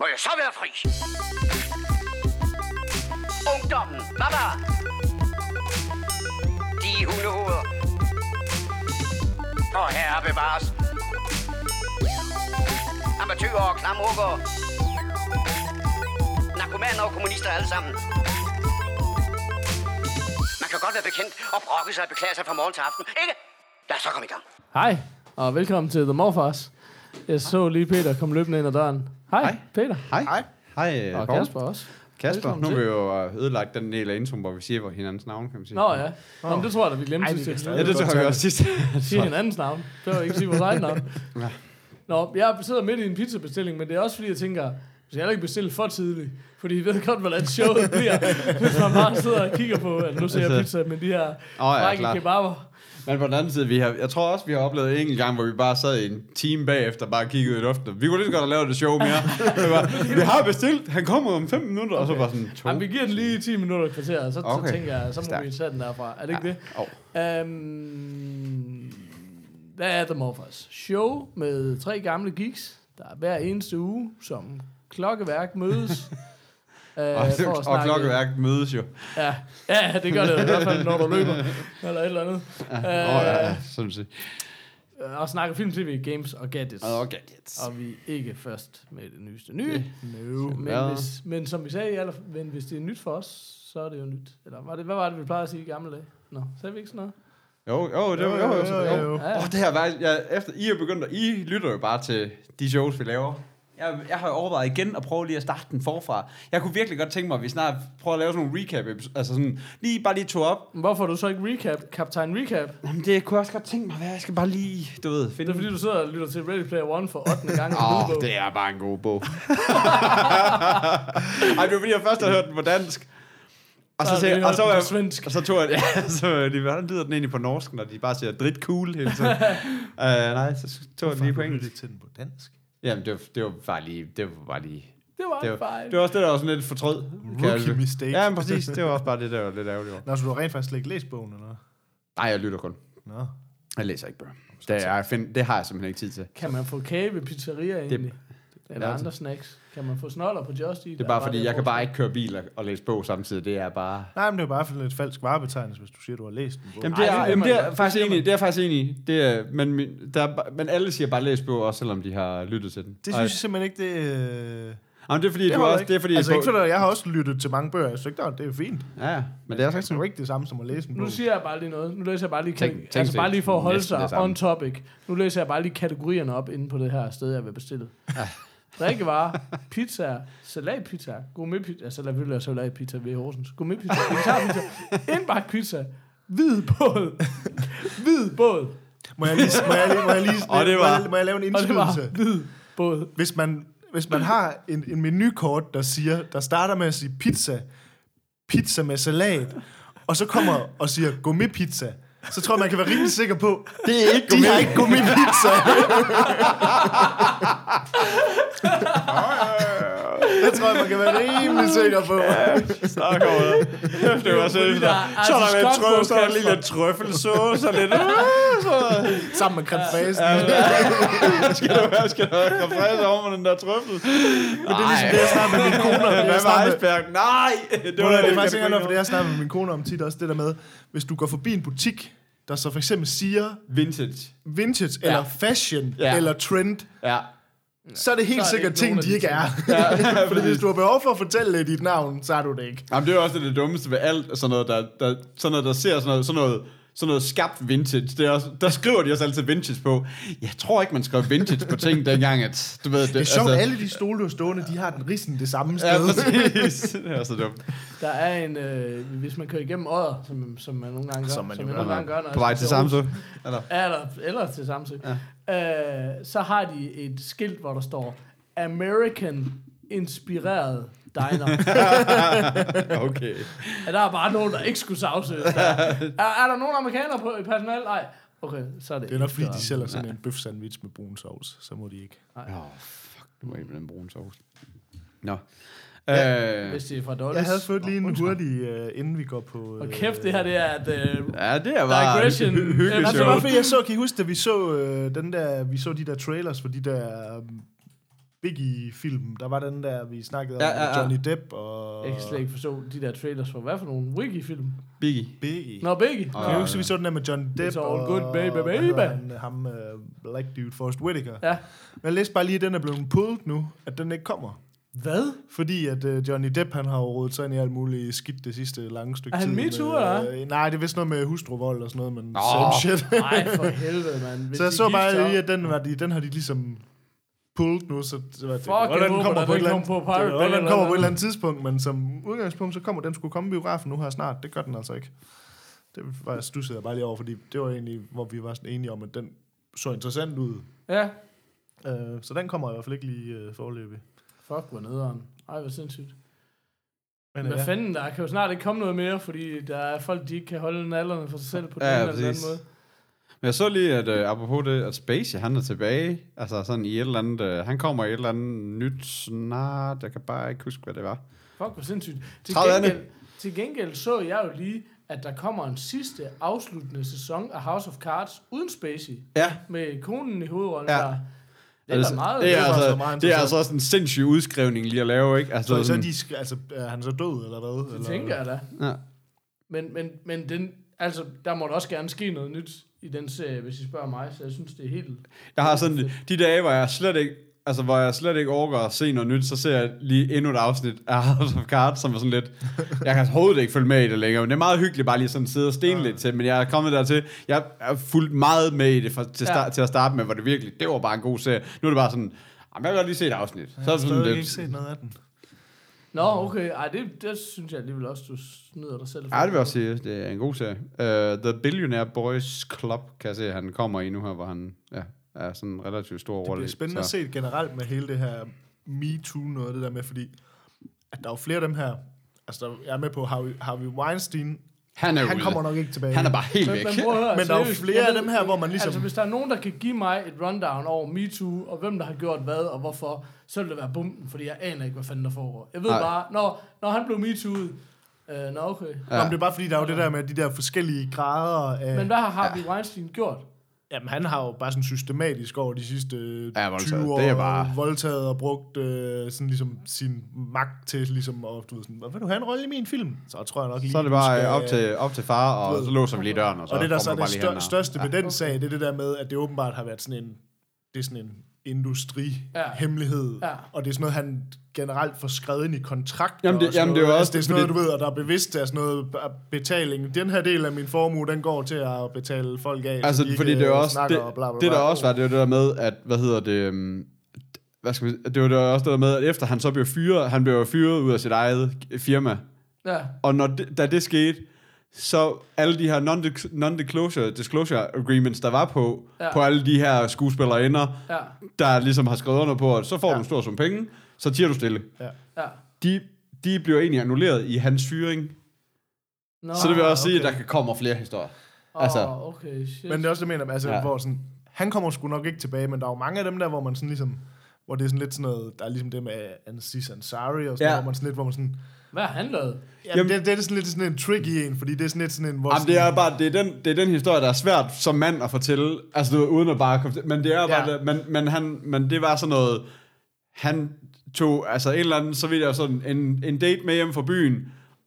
må jeg så være fri. Ungdommen, baba. De hundehoveder. Og herre bevares. Amatøger og klamrukker. Narkomaner og kommunister alle sammen. Man kan godt være bekendt og brokke sig og beklage sig fra morgen til aften, ikke? Lad os så komme i gang. Hej, og velkommen til The Morfars. Jeg så lige Peter komme løbende ind ad døren. Hej, Hej. Peter. Hej. Hej. Hej, øh, Og Poul. Kasper også. Kasper. Velkommen Nu har til. vi jo øh, ødelagt den del af introen, hvor vi siger hvor hinandens navn, kan man sige. Nå ja. Nå, men det tror jeg da, vi glemte Ej, vi sidst. kan Ja, det tror jeg tage også sidst. Sige hinandens navn. Det var ikke sige vores egen navn. Ja. Nå, jeg sidder midt i en pizzabestilling, men det er også fordi, jeg tænker, jeg skal heller ikke bestille for tidligt. Fordi I ved godt, hvordan showet bliver, hvis man bare sidder og kigger på, at nu ser jeg Altså- pizza, men de her Åh ja, frække klart. kebaber. Men på den anden side, vi har, jeg tror også, vi har oplevet en gang, hvor vi bare sad i en time bagefter, bare kiggede i luften. Vi kunne lige så godt have lavet det show mere. Det var, vi har bestilt, han kommer om 5 minutter, og så var sådan to. Jamen, vi giver den lige 10 minutter i kvarter, og så, okay. Okay. så tænker jeg, så må Stærkt. vi tage den derfra. Er det ikke det? Oh. Um, hvad er The Morphers? Show med tre gamle geeks, der hver eneste uge som klokkeværk mødes. uh, Og, og, og klokkeværk mødes jo. Ja, ja, det gør det i hvert fald, når du løber. Eller et eller andet. Åh Uh, ja, ja, sådan set. og snakker film, tv, games og gadgets. Og gadgets. Og vi er ikke først med det nyeste nye. No. Men, Ja. hvis, men som vi sagde, alle, men hvis det er nyt for os, så er det jo nyt. Eller var det, hvad var det, vi plejede at sige i gamle dage? Nå, sagde vi ikke sådan noget? Jo, jo, det var jo, jo, jo, jo. jo. Ja, Åh, det her var, jeg, efter I er begyndt at, I lytter jo bare til de shows, vi laver. Jeg, jeg har overvejet igen at prøve lige at starte den forfra. Jeg kunne virkelig godt tænke mig, at vi snart prøver at lave sådan nogle recap, altså sådan, lige bare lige tog op. Hvorfor du så ikke recap, Captain Recap? Jamen, det kunne jeg også godt tænke mig, hvad jeg skal bare lige, du ved, Det finde er fordi, du sidder og lytter til Ready Player One for 8. gang. Åh, lydbog. det er bare en god bog. Ej, det var fordi, jeg først havde hørt den på dansk. Og så, Så så, vi og, så, jeg, svensk. og så tog jeg, ja, så de, hvordan lyder den egentlig på norsk, når de bare siger drit cool hele tiden? uh, nej, så tog jeg den lige på engelsk. til den på dansk. Jamen, det var, det var bare lige, det var bare lige, Det var det en var, fejl. det var også det, der var sådan lidt fortrød. Rookie mistake. Ja, men præcis, det var også bare det, der var lidt ærgerligt. Nå, så du har rent faktisk slet ikke læst bogen, eller? Nej, jeg lytter kun. Nå. Jeg læser ikke bøger. Det, er, jeg find, det har jeg simpelthen ikke tid til. Kan man få kage ved pizzeria egentlig? Eller Ja, andre snacks? Kan man få snoller på Just Eat? Det er bare fordi, jeg kan bare ikke køre bil og, og læse bog samtidig. Det er bare... Nej, men det er bare for lidt falsk varebetegnelse, hvis du siger, du har læst en bog. Jamen, det er, det er jamen, det er faktisk enig. i. Det er faktisk enig. i. Det er, men, der er, men alle siger bare læs bog, også selvom de har lyttet til den. det synes jeg simpelthen ikke, det... Øh... Jamen, det er fordi, Det du også, ikke. det er fordi, altså ikke for jeg har også lyttet til mange bøger, jeg synes det er fint. Ja, ja, men det er faktisk jo ikke det samme som at læse en bog. Nu siger jeg bare lige noget. Nu læser jeg bare lige, Tænk- tænk, altså bare lige for at holde sig on topic. Nu læser jeg bare lige kategorierne op inde på det her sted, jeg vil bestille. Drikkevarer, pizza, salatpizza, gourmetpizza, altså der vil jeg salatpizza ved Horsens, gourmetpizza, vegetarpizza, indbagt pizza, hvid båd, hvid båd, Må jeg lige, må jeg lige, må jeg lige Og det var- må, jeg, må jeg lave en og indskydelse? hvid båd. Hvis man, hvis man har en, en menukort, der siger, der starter med at sige pizza, pizza med salat, og så kommer og siger gourmetpizza, så tror jeg, man kan være rimelig sikker på, Det er ikke de har ikke gourmetpizza. det tror jeg, man kan være rimelig sikker på. Snak over det. Var så Fordi der er Så er der lidt artiskok trøf, på, så er der lige lidt trøffelsauce og lidt... Sammen med creme fraise. skal der være, skal der være kompresse over med den der trøffel? Men det er ligesom det, jeg snakker med min kone om. Hvad med, iceberg? Nej! det, var, det er faktisk ikke noget, for det, jeg snakker med min kone om tit også, det der med, hvis du går forbi en butik, der så for eksempel siger Vintage. vintage, eller fashion, eller trend, Ja. Så er det helt Så er det sikkert ikke ting, de de ikke er. Fordi hvis du har behov for at fortælle dit navn, så er du det ikke. Jamen, det er jo også det dummeste ved alt, sådan noget, der, der, sådan noget, der ser sådan noget, sådan noget, sådan noget skabt vintage. Det er også, der skriver de også altid vintage på. Jeg tror ikke, man skrev vintage på ting dengang, at du ved... Det, Det er sjovt, altså, alle de stole, du har stående, de har den rissen det samme sted. Ja, præcis. det er så dumt. Der er en, øh, hvis man kører igennem Odder, som, som man nogle gange gør, Som man jeg gør. nogle gange gør, når På vej til. Samsø. Eller? Eller, eller til Samsø. Ja. Øh, så har de et skilt, hvor der står American Inspireret Diner. Okay. ja, der er bare nogen, der ikke skulle. Der. Er, er der nogen amerikanere på i personal? Nej. Okay, så er det Det er nok fordi, de sælger sådan en bøf sandwich med brun sovs. Så må de ikke. Åh, oh, fuck. Du må ikke med den brune sovs. Nå. Ja, øh, Hvis det er fra Dolles. Jeg havde fået lige en hurtig, uh, inden vi går på... Uh, Og kæft, det her det er et... Øh, ja, det er bare Digression. hy- hy- hyggeligt Ja, Nej, det show. var fordi, jeg så, kan I huske, da vi så, øh, den der, vi så de der trailers for de der, um, Biggie-film. Der var den der, vi snakkede om, Ja, ja, ja. Johnny Depp og... Jeg kan slet ikke forstå de der trailers for, hvad for nogle Wiki-film? Biggie. Biggie. Nå, begge. Og- Kan du huske, vi så den der med Johnny Depp all og... good, baby, baby. hedder Han, ham, uh, Black Dude, Forrest Whitaker. Ja. Men jeg læste bare lige, at den er blevet pulled nu, at den ikke kommer. Hvad? Fordi at uh, Johnny Depp, han har jo rodet sig ind i alt muligt skidt det sidste lange stykke Er han tid. MeToo, med, eller øh, Nej, det er vist noget med hustruvold og sådan noget, men Nå. same shit. Nej, for helvede, mand. Hvis så jeg så bare lige, at den, var de, den har de ligesom pulled nu, så det var det. Fuck, håber, der på et eller kommer andet, på Pirate det Bay den eller kommer på et eller andet tidspunkt, men som udgangspunkt, så kommer den skulle komme i biografen nu her snart. Det gør den altså ikke. Det var jeg stussede bare lige over, fordi det var egentlig, hvor vi var sådan enige om, at den så interessant ud. Ja. Uh, så den kommer i hvert fald ikke lige uh, forløbig. Fuck, hvor nederen. Ej, hvor sindssygt. Men, Hvad ja. fanden, der kan jo snart ikke komme noget mere, fordi der er folk, de ikke kan holde nallerne for sig selv på den Ja, eller den anden måde. Men jeg så lige, at uh, apropos det, at Spacey, han er tilbage. Altså sådan i et eller andet... Uh, han kommer i et eller andet nyt snart. Jeg kan bare ikke huske, hvad det var. Fuck, hvor sindssygt. Til 30 er det. gengæld, til gengæld så jeg jo lige, at der kommer en sidste afsluttende sæson af House of Cards uden Spacey. Ja. Med konen i hovedrollen Ja. der. Det er da meget... det er, det var altså, så meget det er altså også en sindssyg udskrivning lige at lave, ikke? Altså, Så, så sådan, de, skal- altså, er han så død, eller hvad? det eller? tænker jeg da. ja. Men, men, men den, altså, der må da også gerne ske noget nyt i den serie, hvis I spørger mig. Så jeg synes, det er helt... Jeg har sådan, de dage, hvor jeg slet ikke, altså hvor jeg slet ikke overgår at se noget nyt, så ser jeg lige endnu et afsnit af House of Cards, som er sådan lidt, jeg kan overhovedet ikke følge med i det længere, men det er meget hyggeligt bare lige sådan sidde og stene lidt til, men jeg er kommet dertil, jeg er fuldt meget med i det for, til, start, Ja. til at starte med, hvor det virkelig, det var bare en god serie. Nu er det bare sådan, "Jamen, jeg kan godt lige se et afsnit. Så er Jeg har det sådan stadig ikke lidt, set noget af den. Nå, okay. Ej, det, det synes jeg alligevel også, du snyder dig selv. for. Ja, det vil jeg også sige. Det er en god serie. Uh, The Billionaire Boys Club, kan jeg se, han kommer i nu her, hvor han ja, er sådan en relativt stor Det rolle. bliver i. spændende at Så- se generelt med hele det her MeToo noget, det der med, fordi at der er jo flere af dem her, altså der, jeg er med på Harvey, Harvey Weinstein, Han er han ude. kommer nok ikke tilbage. Han er bare helt Men, væk. men, at høre, Men der er jo flere jeg af ved- dem her, hvor man ligesom- Altså, hvis der er nogen, der kan give mig et rundown over MeToo, og hvem der har gjort hvad, og hvorfor, så vil det være bumpen, fordi jeg aner ikke, hvad fanden der foregår. Jeg ved Nej. bare, når, når han blev MeToo'et, øh, nå okay. Ja. Nå, men det er bare fordi, der er jo det der med de der forskellige grader af... Men hvad har Harvey Weinstein gjort? Jamen, han har jo bare sådan systematisk over de sidste Ja, voldtaget. 20 år Det er bare- voldtaget og brugt øh, sådan ligesom sin magt til ligesom, og du ved sådan, hvad vil du have en rolle i min film? Så tror jeg nok lige, Så er det bare skal- op til, op til far, og ved. så låser vi lige døren, og så og det der så er det stør, største ved Ja. den sag, det er det der med, at det åbenbart har været sådan en, det er sådan en industri-hemmelighed, Ja. og det er sådan noget, han generelt får skrevet ind i kontrakter. Jamen, det- og sådan jamen, det er jo noget. også- altså, det er sådan noget, fordi- du ved, og der er bevidst af sådan noget betaling. Den her del af min formue, den går til at betale folk af, Altså, så de fordi det er øh, også, snakker det, og bla, bla, det der bla. også var, det var det der med, at, hvad hedder det, um, hvad skal vi, det var det også det der med, at efter han så blev fyret, han blev fyret ud af sit eget firma, Ja, og når det, da det skete, så alle de her non- non-disclosure disclosure agreements, der var på, Ja. på alle de her skuespillerinder, ja, der ligesom har skrevet under på, at så får ja. du en stor sum penge, så tiger du stille. Ja. ja. De, de bliver egentlig annulleret i hans fyring, Nå, så det vil også sige, okay. at der kan komme flere historier. Åh, altså- okay, shit. Men det er også det, jeg mener, altså, ja. Hvor sådan, han kommer sgu nok ikke tilbage, men der er jo mange af dem der, hvor man sådan ligesom, hvor det er sådan lidt sådan noget, der er ligesom det med Aziz Ansari og sådan Ja. ja. hvor man sådan lidt, hvor man sådan, Hvad har han lavet? jamen, Jamen det, det, er sådan lidt sådan en tricky en, fordi det er sådan lidt sådan en, hvor Jamen, sådan, det er bare det er den, det er den historie, der er svært som mand at fortælle, altså du, uden at bare komme til, men det er bare Ja. det, men, men, han, men det var sådan noget, han tog, altså en eller anden, så vidt jeg sådan, en, en date med hjem fra byen,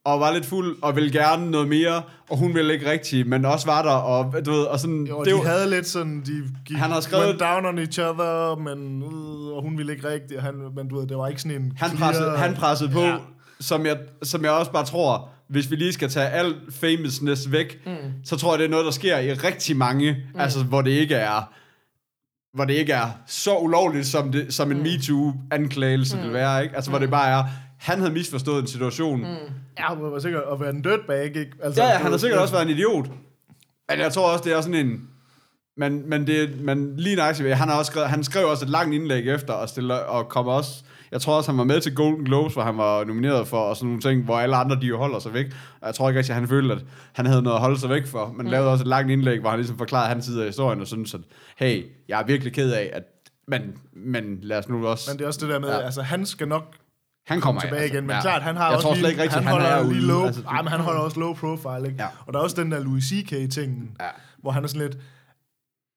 og var lidt fuld, og ville gerne noget mere, og hun ville ikke rigtig, men også var der, og du ved, og sådan, jo, det de var, havde lidt sådan, de gik, Han har skrevet- down on each other, men, uh, og hun ville ikke rigtigt, og han, men du ved, det var ikke sådan en han, clear- pressede, han pressede på, Ja. Som, jeg, som jeg også bare tror, hvis vi lige skal tage al famousness væk, mm. så tror jeg, det er noget, der sker i rigtig mange, mm. altså hvor det ikke er, hvor det ikke er så ulovligt, som, det, som en mm. MeToo-anklagelse mm. vil være, ikke? Altså, hvor det bare er, han havde misforstået en situation. Mm. Ja, hun var sikkert at være en dirtbag, ikke? Altså, Ja, ja, han har sikkert også været en idiot. Men jeg tror også, det er sådan en... Men, men, det, men lige nøjagtigt, han, har også skrevet, han skrev også et langt indlæg efter, og, stille, og kom også... Jeg tror også, han var med til Golden Globes, hvor han var nomineret for, og sådan nogle ting, hvor alle andre, de jo holder sig væk. Og jeg tror ikke rigtig, at han følte, at han havde noget at holde sig væk for. Men mm. lavede også et langt indlæg, hvor han ligesom forklarede hans side af historien, og synes, at hey, jeg er virkelig ked af, at... Men, men lad os nu også... Men det er også det der med, ja. Altså han skal nok han kommer tilbage igen, men ja. klart, han har jeg også tror lige, slet ikke rigtigt, han, han, holder er lige low, Altså, ej, men han holder også low profile, ikke? Ja. Og der er også den der Louis C.K. tingen, Ja. hvor han er sådan lidt,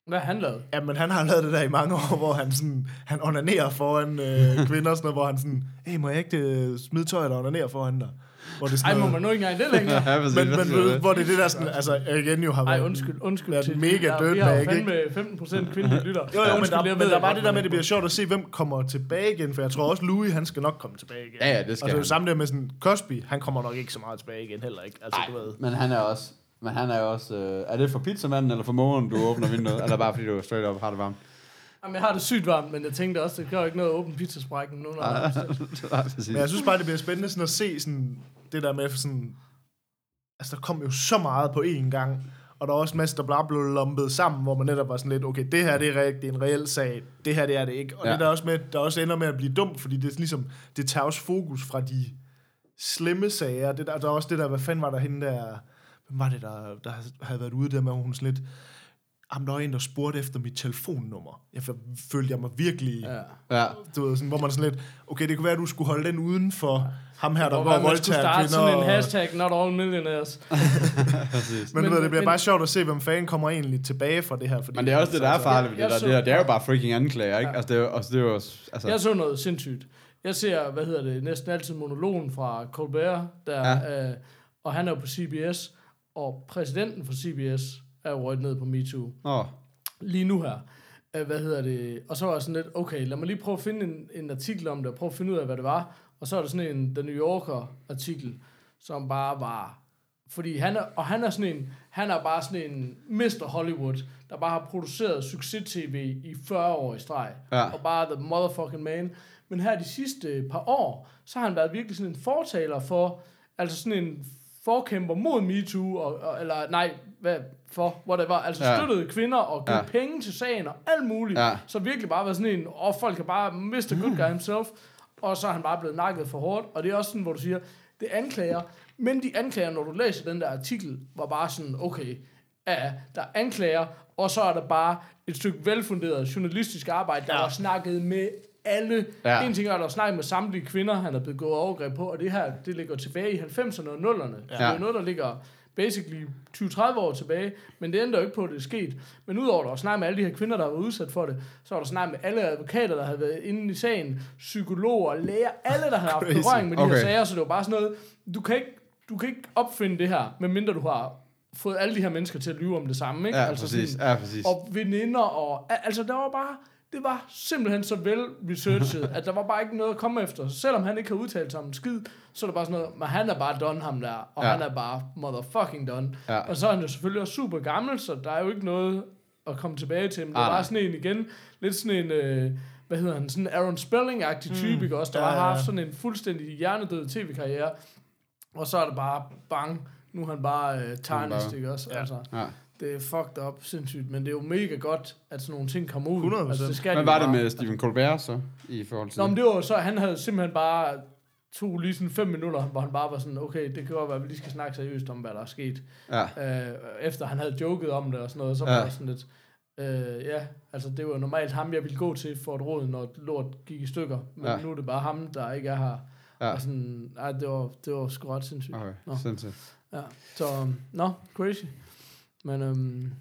Hvad har han lavet? Ja, men han har lavet det der i mange år, hvor han sådan, han onanerer foran øh, kvinder, og sådan noget, hvor han sådan, hey, må jeg ikke øh, smide tøjet og onanere foran dig? Hvor det er Ej, sådan må man nu ikke engang det længere? Ja, præcis. men, men ved- det? hvor det er det der sådan, altså igen jo har Ej, været... undskyld, undskyld. været til- mega der- dirtbag, Vi har jo ikke? fandme 15 procent kvindelige lytter. Jo, jo, men Undskyld, der, men der var godt, det der med, at det bliver sjovt at se, hvem kommer tilbage igen, for jeg tror også, Louis, han skal nok komme tilbage igen. Ja, ja, det skal Og så er det samme der med sådan, Cosby, han kommer nok ikke så meget tilbage igen heller, ikke? Altså, du ved. Men han er også... Men han er også... Øh, er det for pizzamanden eller for månen, du åbner vinduet? eller bare fordi du straight up har det varmt? Jamen, jeg har det sygt varmt, men jeg tænkte også, det gør jo ikke noget at åbne pizzasprækken nu, når er Nej. Men jeg synes bare, det bliver spændende sådan at se sådan, det der med sådan... Altså, der kom jo så meget på én gang, og der er også en masse, der bare blev lumpet sammen, hvor man netop var sådan lidt, okay, det her det er, rigtigt, det er en reel sag, det her det er det ikke. Og ja. det der også med, der også ender med at blive dumt, fordi det er ligesom, det tager også fokus fra de slemme sager. Det der, der er også det der, hvad fanden var der hende der, hvem var det, der, der havde været ude der med, hvor hun sådan lidt, Jamen, der var en, der spurgte efter mit telefonnummer. Jeg følte jeg mig virkelig... Ja. Du ved, sådan, hvor man sådan lidt, okay, det kunne være, at du skulle holde den uden for ham her, der Hvor går man og skulle voldtager starte kvinder. sådan en hashtag, not all millionaires. Men, Men- ved, det bliver men- bare sjovt at se, hvem fanden kommer egentlig tilbage fra det her. Fordi, Men det er også det, der er farligt ved det der. Det, er, så- det er jo bare freaking anklager, ikke? Ja. Altså, det er jo altså, det er jo også... Altså, Jeg så noget sindssygt. Jeg ser, hvad hedder det, næsten altid monologen fra Colbert, der, ja. øh, og han er jo på CBS, og præsidenten for CBS er jo røget ned på MeToo. Åh, lige nu her. Hvad hedder det? Og så var jeg sådan lidt, okay, lad mig lige prøve at finde en, en artikel om det, og prøve at finde ud af, hvad det var. Og så er der sådan en The New Yorker-artikel, som bare var... Fordi han er, og han er sådan en, han er bare sådan en Mr. Hollywood, der bare har produceret succes-tv i 40 år i streg. Ja. Og bare the motherfucking man. Men her de sidste par år, så har han været virkelig sådan en fortaler for, altså sådan en forkæmper mod MeToo, og, og, eller nej, hvad for, whatever, altså Ja. støttede kvinder og givet Ja. penge til sagen og alt muligt. Ja. Så virkelig bare været sådan en, og folk kan bare miste good guy himself, og så er han bare blevet nakket for hårdt. Og det er også sådan, hvor du siger, det anklager, men de anklager, når du læser den der artikel, var bare sådan, okay, ja, der er anklager, og så er der bare et stykke velfunderet journalistisk arbejde, der Ja. ja. var snakket med alle. Ja. En ting er, at der snakket med samtlige kvinder, han er blevet gået overgreb på, og det her, det ligger tilbage i 90'erne og 0'erne. Ja. Det er jo noget, der ligger basically 20-30 år tilbage, men det ændrer jo ikke på, at det er sket. Men udover at der var med alle de her kvinder, der var udsat for det, så var der snakket med alle advokater, der havde været inde i sagen, psykologer, læger, alle, der havde haft berøring med de Okay. her sager, så det var bare sådan noget, du kan ikke, du kan ikke opfinde det her, medmindre du har fået alle de her mennesker til at lyve om det samme. Ikke? ja, præcis. Sådan, Ja, præcis. og veninder, og al- altså der var bare, det var simpelthen så vel researchet, at der var bare ikke noget at komme efter. Selvom han ikke har udtalt sig om en skid, så er der bare sådan noget, men han er bare done ham der, og Ja. han er bare motherfucking done. Ja. Og så er han jo selvfølgelig også super gammel, så der er jo ikke noget at komme tilbage til, men det Ah, var nej. bare sådan en igen, lidt sådan en, øh, hvad hedder han, sådan en Aaron Spelling-agtig type, ikke også, der Ja, har haft sådan en fuldstændig hjernedød tv-karriere, og så er det bare bang, nu er han bare øh, bare- ikke også, Ja. altså. Ja. Det er fucked up, sindssygt, men det er jo mega godt, at sådan nogle ting kommer ud. 100%. Altså, det skal Hvad de var det med Stephen Colbert så, i forhold til Nå, men det var så, han havde simpelthen bare tog lige sådan fem minutter, hvor han bare var sådan, okay, det kan godt være, at vi lige skal snakke seriøst om, hvad der er sket. Ja, Øh, efter han havde joket om det og sådan noget, så var Ja. sådan lidt, øh, ja, altså det var normalt ham, jeg ville gå til for et råd, når lort gik i stykker. Men Ja. nu er det bare ham, der ikke er her. Ja. Ja. Og sådan, ej, det var, det var sgu ret sindssygt. okay. Nå. Sindssygt. Ja. Så, um, nå, crazy. Men øhm,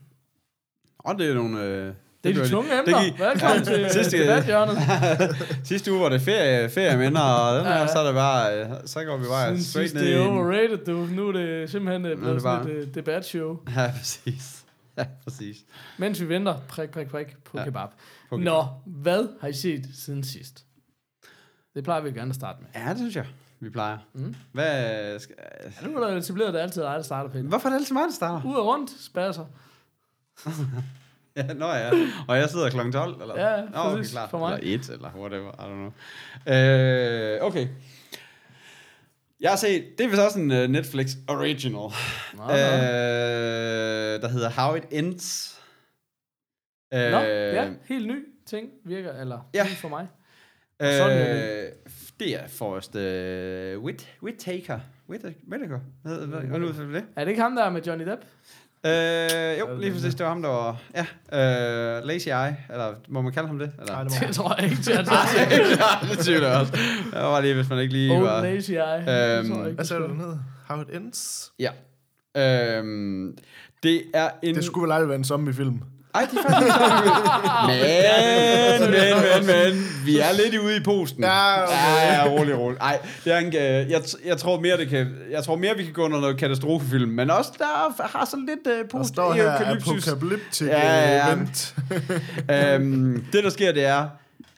Og det er nogle... Øh, det er blev- de tunge det emner. gik- Velkommen Ja, til sidste- debathjørnet. Sidste uge var det ferie, ferieminder, og den her, Ja. så er det bare, øh, så går vi bare Siden straight sidst, ned det er overrated, du. Nu er det simpelthen øh, det blevet sådan bare- et øh, debatshow. Ja, præcis. Ja, præcis. Mens vi venter, prik, prik, prik, på Ja, kebab. på Nå, hvad har I set siden sidst? Det plejer vi gerne at starte med. Ja, det synes jeg, vi plejer. Mm. Hvad skal... Ja, nu er der etableret, at det altid er dig, der starter, Peter. Hvorfor er det altid mig, der starter? Ud og rundt, spasser. Ja, nå ja. Og jeg sidder kl. 12, eller? Ja, Nå, okay, præcis, klart. for mig. Eller 1, eller whatever, I don't know. Øh, okay. Jeg har set, det er vist også en uh, Netflix original, Nå, øh, nå. der hedder How It Ends. Øh, Nå, ja, helt ny ting virker, eller Ja. for mig. Øh, sådan er det er Forrest uh, Whit, Whittaker. Whittaker? Whittaker? Hvad, hvad, hvad for det? Er det ikke ham, der er med Johnny Depp? Øh, jo, lige præcis, det var ham, der var... Ja, øh, Lazy Eye, eller må man kalde ham det? Eller? Nej, det Det tror jeg ikke, det er ja, det tvivler jeg også. Det var lige, hvis man ikke lige Old var... lazy eye. Øhm, tror jeg Hvad sagde du dernede? How it ends? Ja. Øhm, det er en... Det skulle vel aldrig være en zombie-film. Ej, de er faktisk men, men, men, men, vi er lidt ude i posten. Ja, okay. ja, rolig, rolig. Ej, det er en, øh, jeg, jeg, tror mere, det kan, jeg tror mere, vi kan gå under noget katastrofefilm, men også der har sådan lidt uh, Der post står her apokalyptik Ja, ja, ja. event. øhm, det, der sker, det er,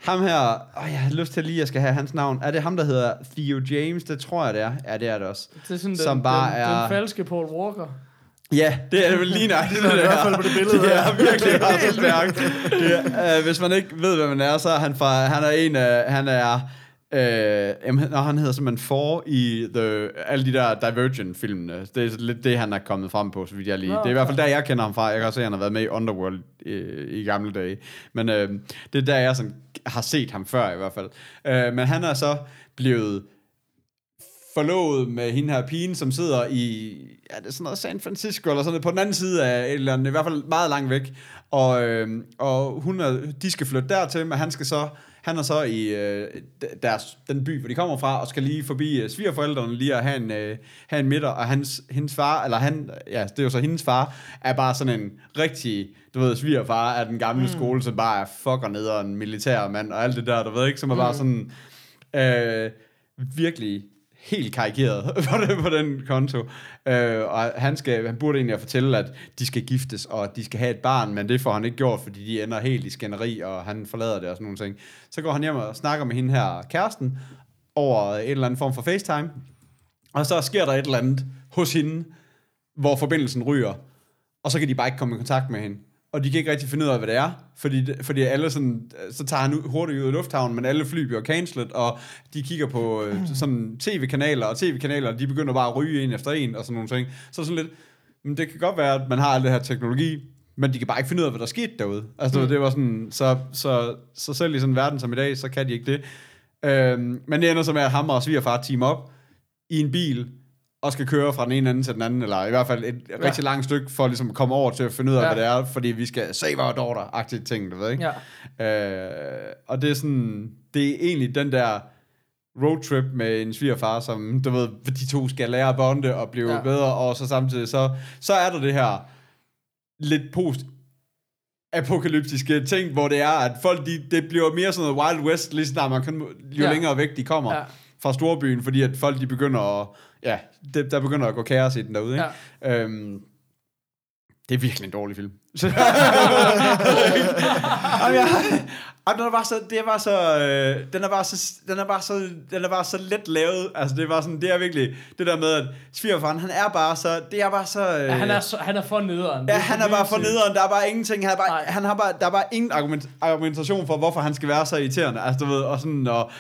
ham her, åh, jeg har lyst til lige, at jeg skal have hans navn. Er det ham, der hedder Theo James? Det tror jeg, det er. Ja, det er det også. Det er sådan Som den, bare den, er- den falske Paul Walker. Ja, det er det vel lige nok. Det, er i hvert fald på det billede Det er virkelig bare så stærkt. Det er, øh, hvis man ikke ved, hvad man er, så er han fra, han er en af, han er, øh, jamen, han hedder simpelthen For i the, alle de der Divergent-filmene. Det er lidt det, han er kommet frem på, så vidt jeg lige. Nå, det er i hvert fald der, jeg kender ham fra. Jeg kan også se, at han har været med i Underworld øh, i gamle dage. Men øh, det er der, jeg sådan, har set ham før i hvert fald. Øh, men han er så blevet forlovet med hende her pigen, som sidder i, ja, det er sådan noget San Francisco, eller sådan noget, på den anden side af et eller andet, i hvert fald meget langt væk. Og, øh, og hun er, de skal flytte dertil, men han skal så, han er så i øh, deres, den by, hvor de kommer fra, og skal lige forbi øh, svigerforældrene lige at have en, øh, have en middag, og hans, hendes far, eller han, ja, det er jo så hendes far, er bare sådan en rigtig, du ved, svigerfar af den gamle mm. skole, som bare er fucker ned og en militær mand, og alt det der, du ved ikke, som er bare sådan, øh, virkelig helt karikeret på, det, på den konto. Øh, og han, skal, han burde egentlig fortælle, at de skal giftes, og de skal have et barn, men det får han ikke gjort, fordi de ender helt i skænderi, og han forlader det og sådan nogle ting. Så går han hjem og snakker med hende her, kæresten, over en eller anden form for FaceTime, og så sker der et eller andet hos hende, hvor forbindelsen ryger, og så kan de bare ikke komme i kontakt med hende. Og de kan ikke rigtig finde ud af, hvad det er, fordi, fordi alle sådan, så tager han hurtigt ud af lufthavnen, men alle fly bliver cancelled, og de kigger på øh, sådan tv-kanaler, og tv-kanaler, de begynder bare at ryge en efter en, og sådan nogle ting. Så sådan lidt, men det kan godt være, at man har al det her teknologi, men de kan bare ikke finde ud af, hvad der skete derude. Altså, mm. det var sådan, så, så, så selv i sådan en verden som i dag, så kan de ikke det. Øhm, men det ender så med, at ham og svigerfar team op i en bil, og skal køre fra den ene ende til den anden, eller i hvert fald et ja. rigtig langt stykke, for ligesom at komme over til at finde ud af, Ja. hvad det er, fordi vi skal save our daughter-agtige ting, du ved, ikke? Ja. Øh, og det er sådan, det er egentlig den der roadtrip med en svigerfar, som, du ved, de to skal lære at bonde og blive Ja. bedre, og så samtidig, så, så er der det her lidt post apokalyptiske ting, hvor det er, at folk, de, det bliver mere sådan noget Wild West, lige snart man kan, jo ja. længere væk de kommer Ja. Fra storbyen, fordi at folk, de begynder at, ja, det, der begynder at gå kaos i den derude, ikke? Ja. Øhm, det er virkelig en dårlig film. Jamen, jeg, Jamen, den er bare så, det er bare så, øh, den er bare så, den er bare så, den er bare så let lavet. Altså, det er bare sådan, det er virkelig, det der med, at svigerfaren, han er bare så, det er bare så... Øh, Ja, han er, så, han er for nederen. Ja, han er bare for nederen. Der er bare ingenting. Han, er bare, Nej. han har bare, der er bare ingen argument, argumentation for, hvorfor han skal være så irriterende. Altså, du ved, og sådan, og...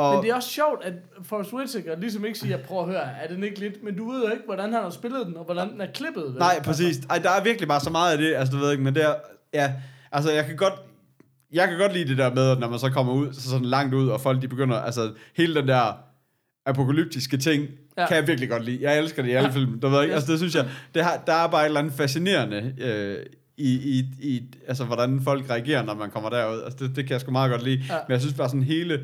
og Men det er også sjovt, at Forrest Whitaker ligesom ikke siger, prøv at høre, er den ikke lidt? Men du ved jo ikke, hvordan han har spillet den, og hvordan den er klippet. vel? Nej, præcis. Ej, der er virkelig bare så meget af det, altså, du ved ikke, men det er, ja, altså, jeg kan godt, jeg kan godt lide det der med, at når man så kommer ud, så sådan langt ud, og folk de begynder, altså, hele den der apokalyptiske ting, Ja. kan jeg virkelig godt lide. Jeg elsker det i alle Ja. film, du ved ikke, altså, det synes jeg, det har, der er bare et eller andet fascinerende, øh, i, i, i, altså, hvordan folk reagerer, når man kommer derud. Altså, det, det kan jeg sgu meget godt lide. Ja. Men jeg synes bare sådan hele,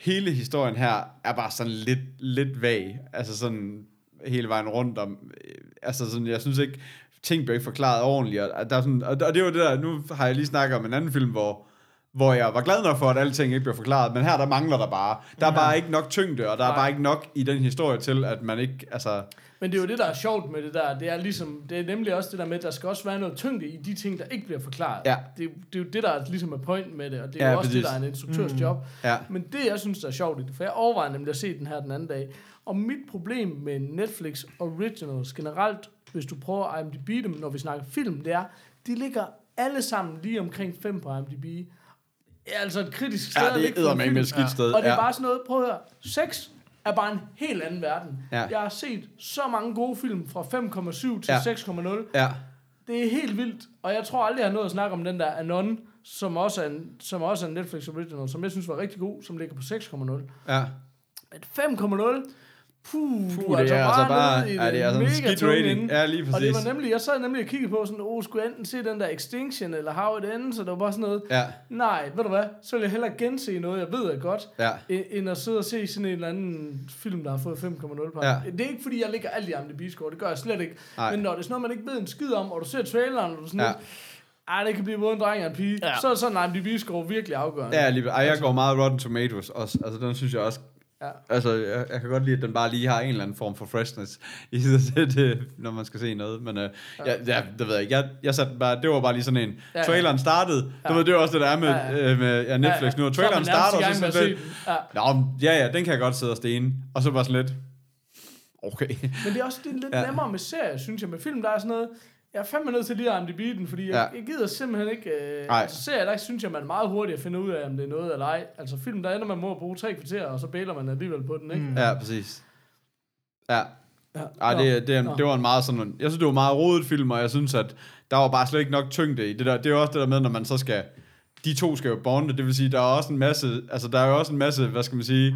hele historien her er bare sådan lidt, lidt vag. Altså sådan hele vejen rundt om, øh, altså sådan, jeg synes ikke, ting bliver ikke forklaret ordentligt, og, og der er sådan, og, og det var det der, nu har jeg lige snakket om en anden film, hvor, hvor jeg var glad nok for, at alting ikke bliver forklaret, men her der mangler der bare. Der er bare ikke nok tyngde, og der er Nej. bare ikke nok i den historie til, at man ikke, altså, Men det er jo det, der er sjovt med det der. Det er ligesom, det er nemlig også det der med, at der skal også være noget tyngde i de ting, der ikke bliver forklaret. Ja. Det, er- det er jo det, der er ligesom er point med det, og det er Ja, jo også præcis. det, der er en instruktørs job. ja. Men det, jeg synes, der er sjovt i det, for jeg overvejer nemlig at se den her den anden dag, og mit problem med Netflix Originals generelt, hvis du prøver at IMDb dem, når vi snakker film, det er, de ligger alle sammen lige omkring 5 på IMDb. Ja, altså et kritisk sted. Ja, at det en eddermame et skidt sted, Og det er ja. bare sådan noget, prøv at høre, 6 er bare en helt anden verden. Ja. Jeg har set så mange gode film fra 5,7 til Ja. 6,0. Ja, Det er helt vildt, og jeg tror aldrig, jeg har nået at snakke om den der Anon, som også er en, som også er en Netflix original, som jeg synes var rigtig god, som ligger på 6,0 ja. Men 5,0 Puh, Puh, du er det altså er bare, altså bare, nede i ja, det er altså en mega skidt rating. Ja, lige Og det præcis. var nemlig, jeg sad nemlig og kiggede på sådan, åh, skulle jeg enten se den der Extinction, eller How It Ends, og det var bare sådan noget, Ja, nej, ved du hvad, så vil jeg hellere gense noget, jeg ved er godt, ja. end at sidde og se sådan en eller anden film, der har fået 5,0 på. Ja. Det er ikke, fordi jeg ligger alt i IMDb-score, det gør jeg slet ikke. Nej. Men når det er sådan noget, man ikke ved en skid om, og du ser traileren, og du sådan Ja. lidt, Ej, det kan blive både en dreng og en pige. Ja. Så er det sådan, at IMDb-score virkelig afgørende. Ja, lige, ej, jeg går meget Rotten Tomatoes også. Altså, den synes jeg også... Ja. Altså, jeg, jeg kan godt lide, at den bare lige har en eller anden form for freshness i selv, det, når man skal se noget. Men uh, ja. ja, det ved jeg ikke. Jeg, jeg satte bare, det var bare lige sådan en... Ja, Ja, ja. Traileren startede. Ja. Du ved, det er også det, der er med, Ja, ja, ja. ja. med ja, Netflix nu. Og traileren starter, og så sådan lidt... Ja. Nå, ja, ja, den kan jeg godt sidde og stene. Og så bare sådan lidt... Okay. Men det er også det er lidt ja. Ja. nemmere med serier, synes jeg. Med film, der er sådan noget... Jeg er fandme nødt til lige at IMDb den, fordi jeg, Ja. jeg gider simpelthen ikke... Øh, Nej. altså, serier, der synes jeg, man meget hurtigt finder ud af, om det er noget eller ej. Altså film, der ender man med at bruge tre kvarter, og så bæler man alligevel på den, ikke? Mm. Ja, præcis. Ja, Ja. Ej, det, det, Nå. det var en meget sådan, jeg synes, det var meget rodet film, og jeg synes, at der var bare slet ikke nok tyngde i det der. Det er jo også det der med, når man så skal, de to skal jo bonde, det vil sige, der er også en masse, altså der er jo også en masse, hvad skal man sige,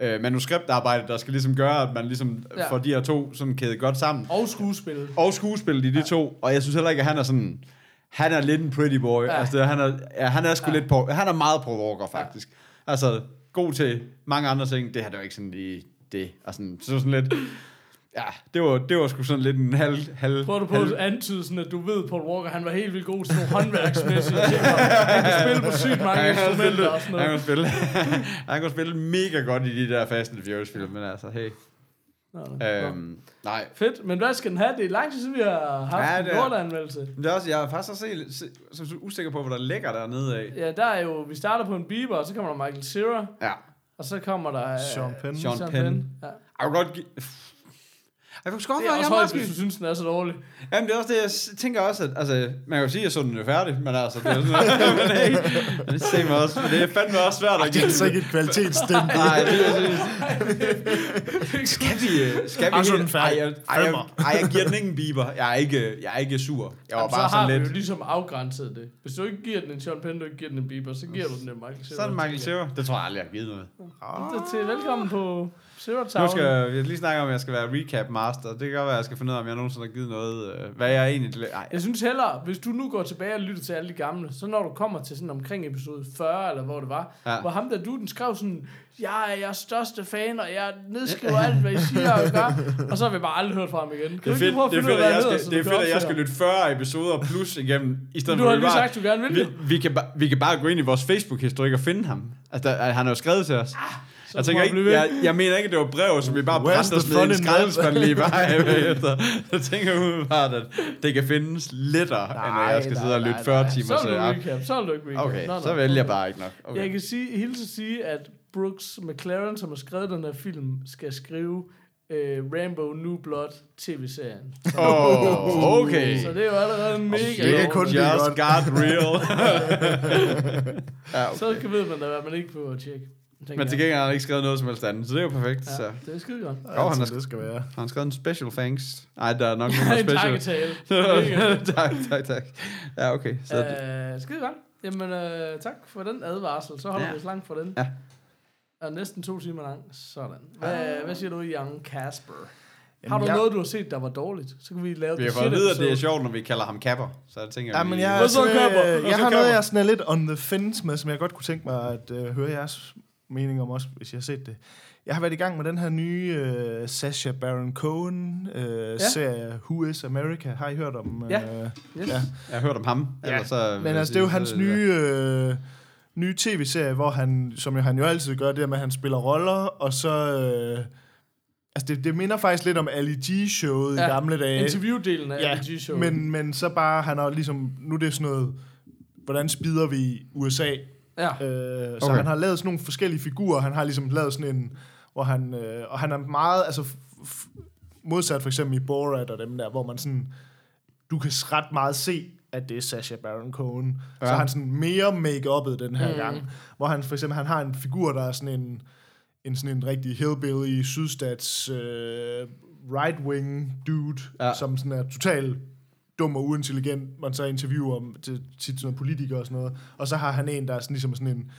øh, manuskriptarbejde, der skal ligesom gøre, at man ligesom Ja. ja. får de her to sådan kædet godt sammen. Og skuespil. Og skuespillet i de to, og jeg synes heller ikke, at han er sådan, han er lidt en pretty boy. Ja. Ja. Altså, han, er, ja, han er sgu Ja. ja. lidt på, han er meget på Walker, faktisk. Ja. Altså, god til mange andre ting, det har det jo ikke sådan lige det. Og sådan, så sådan lidt, ja, det var, det var sgu sådan lidt en halv, halv, Prøver du på halv at antyde sådan, at du ved, Paul Walker, han var helt vildt god ting, og han kunne spille på sygt mange han, kan instrumenter spille, og sådan han, noget. kan spille, han kunne spille mega godt i de der Fast and Furious film, men altså, hey. Nå, nå. Nå. Øhm, nej. Fedt, men hvad skal den have? Det er lang tid siden, vi har haft Ja, en det er- lorteanmeldelse. Det er også, jeg er faktisk også se, se, så usikker på, hvad der ligger dernede af. Ja, der er jo, vi starter på en Bieber, og så kommer der Michael Cera, Ja. og så kommer der... øh, Sean Penn. Sean Penn. Ja. Jeg kunne godt give... Jeg sgu godt Det er være, også jeg højt, meget hvis du synes, den er så dårlig. Jamen, det er også det, jeg tænker også, at altså, man kan jo sige, at jeg så den er færdig, men altså, det er sådan noget, men hey, det ser også, men det er fandme også svært at Det er altså ikke et kvalitetsstempel. Nej, det er Skal vi, øh, skal vi så den færdig. Ej, jeg, ej, jeg, ej, jeg giver den ikke en biber. Jeg er ikke, jeg er ikke sur. Jeg var Jamen, så bare har sådan vi lidt... jo ligesom afgrænset det. Hvis du ikke giver den en Sean Penn, du ikke giver den en Bieber, så giver du den en Michael Cera. Så er det Michael Cera. Det tror jeg aldrig, jeg har givet noget. Så til velkommen på Nu skal vi lige snakke om, at jeg skal være recap master. Det kan godt være, at jeg skal finde ud af, om jeg nogensinde har givet noget. Øh, hvad jeg egentlig... Nej, Jeg synes hellere, hvis du nu går tilbage og lytter til alle de gamle, så når du kommer til sådan omkring episode 40, eller hvor det var, ja. Hvor ham der du, den skrev sådan, jeg er jeres største fan, og jeg nedskriver alt, hvad I siger og gør, og så har vi bare aldrig hørt fra ham igen. Kan det du er fedt, det er fedt, at jeg hedder, skal, så det er du fedt, at jeg skal lytte 40 episoder plus igennem, i stedet? Du for har at vi lige sagt, du gerne vil vi, vi, kan, vi kan bare gå ind i vores Facebook-historik og finde ham. Altså, der, han har jo skrevet til os. Så Jeg, tænker ikke, jeg, jeg mener ikke, at det var brev, som vi bare brændte os ned i en skraldespand lige bare efter. Jeg tænker umiddelbart, at det kan findes lettere, end at jeg skal sidde og lytte 40 timer. Så er du recap, så er du ikke recap. Okay, Nå, nå. så vælger jeg bare ikke nok. Jeg Okay. kan sige, hilse at sige, at Brooks McLaren, som har skrevet den her film, skal skrive øh, Rambo New Blood tv-serien. Oh, okay. Så det er jo allerede mega det kan kun blive godt. got real. ja, okay. Så kan ved man da, hvad man ikke behøver at tjekke. Men til gengæld har han ikke skrevet noget som helst andet, så det er jo perfekt. Ja, Så. det er skide godt. Jo, han har, det skal være. har han skrevet en special thanks. Nej, der er nok nogen en special. takketale. Tak, tak, tak. Ja, okay. Så, Øh, skide godt. Jamen, øh, tak for den advarsel. Så holder Ja. vi os langt for den. Ja. Er næsten to timer lang. Sådan. Hvad, hvad siger du, Young Casper? Har Jamen, du jeg- noget, du har set, der var dårligt? Så kan vi lave vi har det fået at vide, at det er sjovt, når vi kalder ham kapper. Så jeg tænker, Ja, vi... men jeg, Hvad er så, Kapper? øh, Hvad jeg så, har noget, Kapper? jeg er sådan lidt on the fence med, som jeg godt kunne tænke mig at øh, høre jeres mening om også, hvis jeg har set det. Jeg har været i gang med den her nye øh, Sacha Baron Cohen øh, ja. serie, Who is America? Har I hørt om? Ja. Øh, Yes. ja. Jeg har hørt om ham. Ja, Ellers så, Men altså, det er jo hans nye, øh, nye tv-serie, hvor han, som jo han jo altid gør, det der med, at han spiller roller, og så... Øh, altså, det, det minder faktisk lidt om Ali G-showet Ja, i gamle dage. Interviewdelen af Ja, ja, G-show. Men, men så bare, han har ligesom, nu er det sådan noget, hvordan spider vi USA? Ja. Øh, så Okay. han har lavet sådan nogle forskellige figurer. Han har ligesom lavet sådan en, hvor han, øh, og han er meget, altså f- f- modsat for eksempel i Borat og dem der, hvor man sådan, du kan ret meget se, at det er Sacha Baron Cohen. Ja. Så er han sådan mere make-uppet den her Mm. gang. Hvor han for eksempel, han har en figur, der er sådan en, en sådan en rigtig hillbilly sydstats øh, right-wing dude, ja. Ja. som sådan er total dum og uintelligent, man så interviewer om til tit sådan politikere og sådan noget. Og så har han en, der er sådan, ligesom sådan en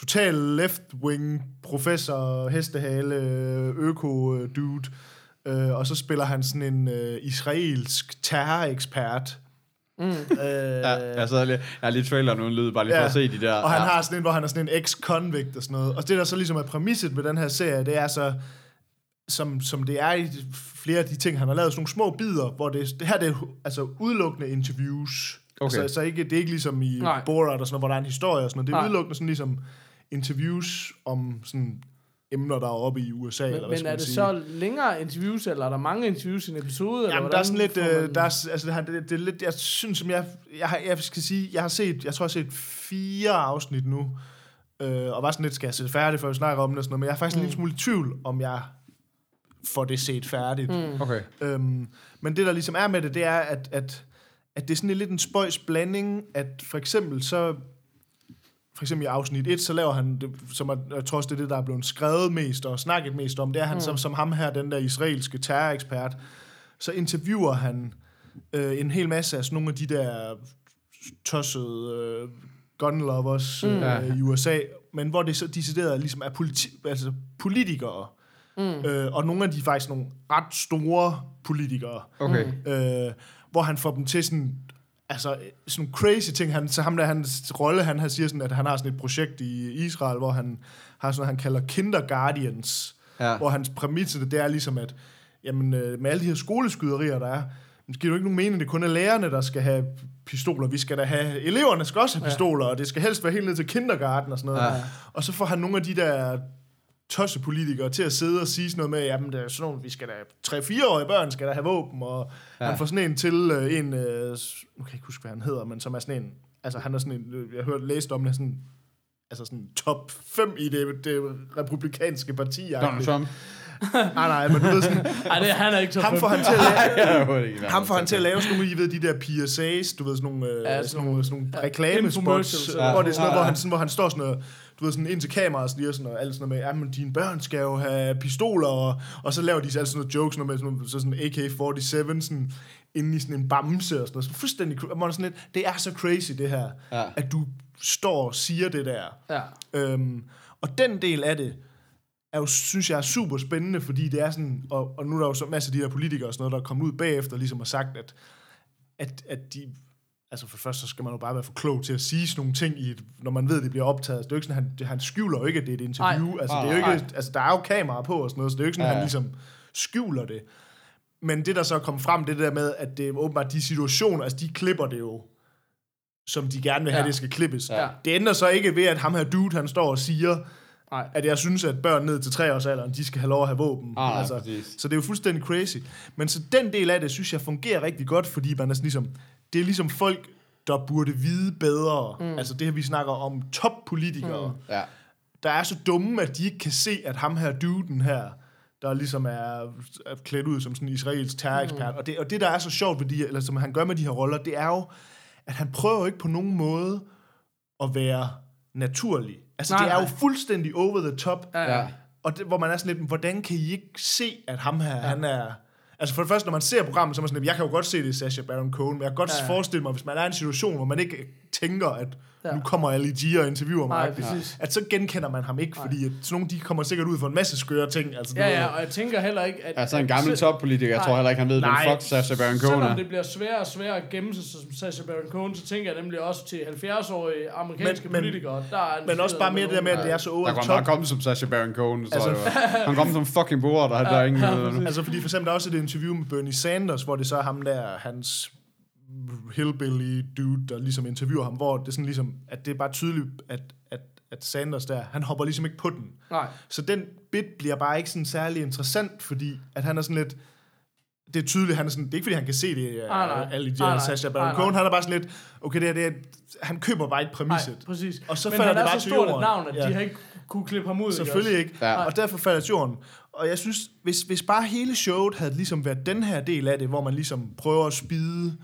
total left-wing professor, hestehale, øko-dude. Øh, og så spiller han sådan en øh, israelsk terrorekspert. Mm. Øh, Ja, jeg, sad lige, jeg har lige traileren uden lyd, bare lige for Ja. at se de der. og han ja. har sådan en, hvor han er sådan en ex-convict og sådan noget. Og det, der så ligesom er præmisset med den her serie, det er så, som, som det er i flere af de ting, han har lavet, sådan nogle små bidder, hvor det, det her det er altså udelukkende interviews. Okay. Så, så ikke, det er ikke ligesom i Nej. Borat og sådan noget, hvor der er en historie og sådan noget. Det er Nej. udelukkende sådan ligesom interviews om sådan emner, der er oppe i USA. eller Men, hvad men er det sige. så længere interviews, eller er der mange interviews i en episode? eller Jamen, der er sådan hvordan lidt, øh, man- der er, altså, det, det, det er lidt, jeg synes, som jeg, jeg, har, jeg skal sige, jeg har set, jeg tror, jeg har set fire afsnit nu, øh, og var sådan lidt, skal jeg se det færdigt, før vi snakker om det og sådan noget, men jeg er faktisk mm. en lille smule i tvivl, om jeg får det set færdigt. Mm. Okay. Øhm, men det, der ligesom er med det, det er, at, at, at det er sådan lidt en spøjs blanding, at for eksempel så, for eksempel i afsnit 1, så laver han, det, som er, jeg tror også, det er det, der er blevet skrevet mest og snakket mest om, det er han mm. som, som ham her, den der israelske terrorekspert, så interviewer han øh, en hel masse af sådan nogle af de der tossede øh, gun lovers mm. øh, i USA, men hvor det så decideret ligesom er politi- altså politikere, mm. øh, og nogle af de er faktisk nogle ret store politikere, Okay. øh, hvor han får dem til sådan, altså sådan nogle crazy ting. Han, så ham der, hans rolle, han, han siger sådan, at han har sådan et projekt i Israel, hvor han har sådan noget, han kalder Kinderguardians, Ja. ja. hvor hans præmis det er ligesom, at jamen, øh, med alle de her skoleskyderier, der er, det giver jo ikke nogen mening, det er kun er lærerne, der skal have pistoler. Vi skal da have, eleverne skal også have pistoler, og det skal helst være helt ned til kindergarten og sådan noget. Ja. Ja. Og så får han nogle af de der tossepolitikere til at sidde og sige sådan noget med, jamen, der er sådan nogle, vi skal da, 3-4-årige børn skal da have våben, og ja. han får sådan en til, øh, en, øh, nu kan jeg ikke huske, hvad han hedder, men som er sådan en, altså han er sådan en, øh, jeg har hørt læst om det, sådan, altså sådan top 5 i det, det republikanske parti. Donald Trump. Nej, nej, men du ved sådan, Ej, det, han er ikke så ham får han til at lave, ham får han til at lave sådan nogle, I ved, de der PSA's, du ved, sådan nogle, Ja, ja, sådan sådan nogle, sådan nogle reklamespots, hvor det er sådan noget, Ja, hvor han, sådan, hvor han står sådan noget, du ved, sådan ind til kameraet og siger sådan noget, alt sådan noget med, ja, men dine børn skal jo have pistoler, og, og så laver de altid sådan noget jokes, noget med sådan, så sådan AK-47, sådan, inde i sådan en bamse og sådan noget. Så fuldstændig, man sådan lidt, det er så crazy det her, Ja. at du står og siger det der. Ja. Øhm, og den del af det, er jo, synes jeg er super spændende, fordi det er sådan, og, og nu er der jo så masser af de her politikere og sådan noget, der er kommet ud bagefter, ligesom har sagt, at, at, at de, altså for det første, så skal man jo bare være for klog til at sige sådan nogle ting, i et, når man ved, at det bliver optaget. Det er jo ikke sådan, han, han skjuler jo ikke, at det er et interview. Nej. Altså, det er jo ikke, altså, der er jo kameraer på og sådan noget, så det er jo ikke sådan, ja. han ligesom skjuler det. Men det, der så kommet frem, det der med, at det åbenbart de situationer, altså de klipper det jo, som de gerne vil have, Ja. det skal klippes. Ja. Det ændrer så ikke ved, at ham her dude, han står og siger, Nej. at jeg synes, at børn ned til tre års alderen, de skal have lov at have våben. Ah, altså, så det er jo fuldstændig crazy. Men så den del af det, synes jeg fungerer rigtig godt, fordi man er sådan ligesom, det er ligesom folk, der burde vide bedre. Mm. Altså det her, vi snakker om toppolitikere, mm. Ja. der er så dumme, at de ikke kan se, at ham her duden her, der ligesom er, er klædt ud som sådan en israelsk terrorekspert. Mm. Og, det, og det, der er så sjovt ved de, eller som han gør med de her roller, det er jo, at han prøver jo ikke på nogen måde at være naturlig. Altså, Nej, det er jo nej. fuldstændig over the top. Ja. Og det, hvor man er sådan lidt, hvordan kan I ikke se, at ham her, ja. han er... Altså for det første, når man ser programmet, så er man sådan jeg kan jo godt se det i Sacha Baron Cohen, men jeg kan godt ja. forestille mig, hvis man er i en situation, hvor man ikke tænker, at Ja. nu kommer Ali G og interviewer mig, Nej, præcis. at så genkender man ham ikke, fordi at sådan nogle, de kommer sikkert ud for en masse skøre ting. Altså, Ja, ja, og jeg tænker heller ikke, at... Altså en gammel at- toppolitiker, jeg tror heller ikke, han ved, hvem fuck Sacha Baron Cohen Selvom er. det bliver sværere og sværere at gemme sig som Sacha Baron Cohen, så tænker jeg nemlig også til 70-årige amerikanske Men- men- politikere, der er Men også bare mere det der med, at det er så over Der kommer bare komme som Sacha Baron Cohen, så Altså- Han kommer som fucking bord, der, der er ingen. Altså fordi for eksempel, der er også et interview med Bernie Sanders, hvor det så er ham der, hans hillbilly dude, der ligesom interviewer ham, hvor det er sådan ligesom, at det er bare tydeligt, at, at, at Sanders der, han hopper ligesom ikke på den. Nej, Så den bit bliver bare ikke sådan særlig interessant, fordi at han er sådan lidt, det er tydeligt, han er sådan, det er ikke fordi han kan se det, Nej, nej. uh, alle de Nej, her nej. Nej, Baron nej. Cohen, han er bare sådan lidt, okay, det er, det er, han køber bare ikke nej, præmisset. præcis. Og så Men falder han det er bare så til stort et navn, at Ja. de har ikke kunne klippe ham ud. Selvfølgelig ikke. Ja. Og derfor falder til jorden. Og jeg synes, hvis, hvis bare hele showet havde ligesom været den her del af det, hvor man ligesom prøver at spide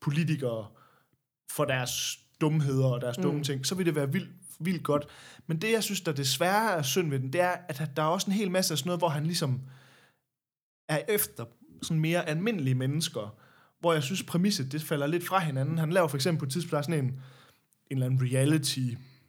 politikere for deres dumheder og deres dumme Mm. ting, så ville det være vildt, vildt godt. Men det, jeg synes, der desværre er synd ved den, det er, at der er også en hel masse af sådan noget, hvor han ligesom er efter sådan mere almindelige mennesker, hvor jeg synes, præmisset, det falder lidt fra hinanden. Han laver for eksempel på et tidspunkt sådan en, en eller anden reality,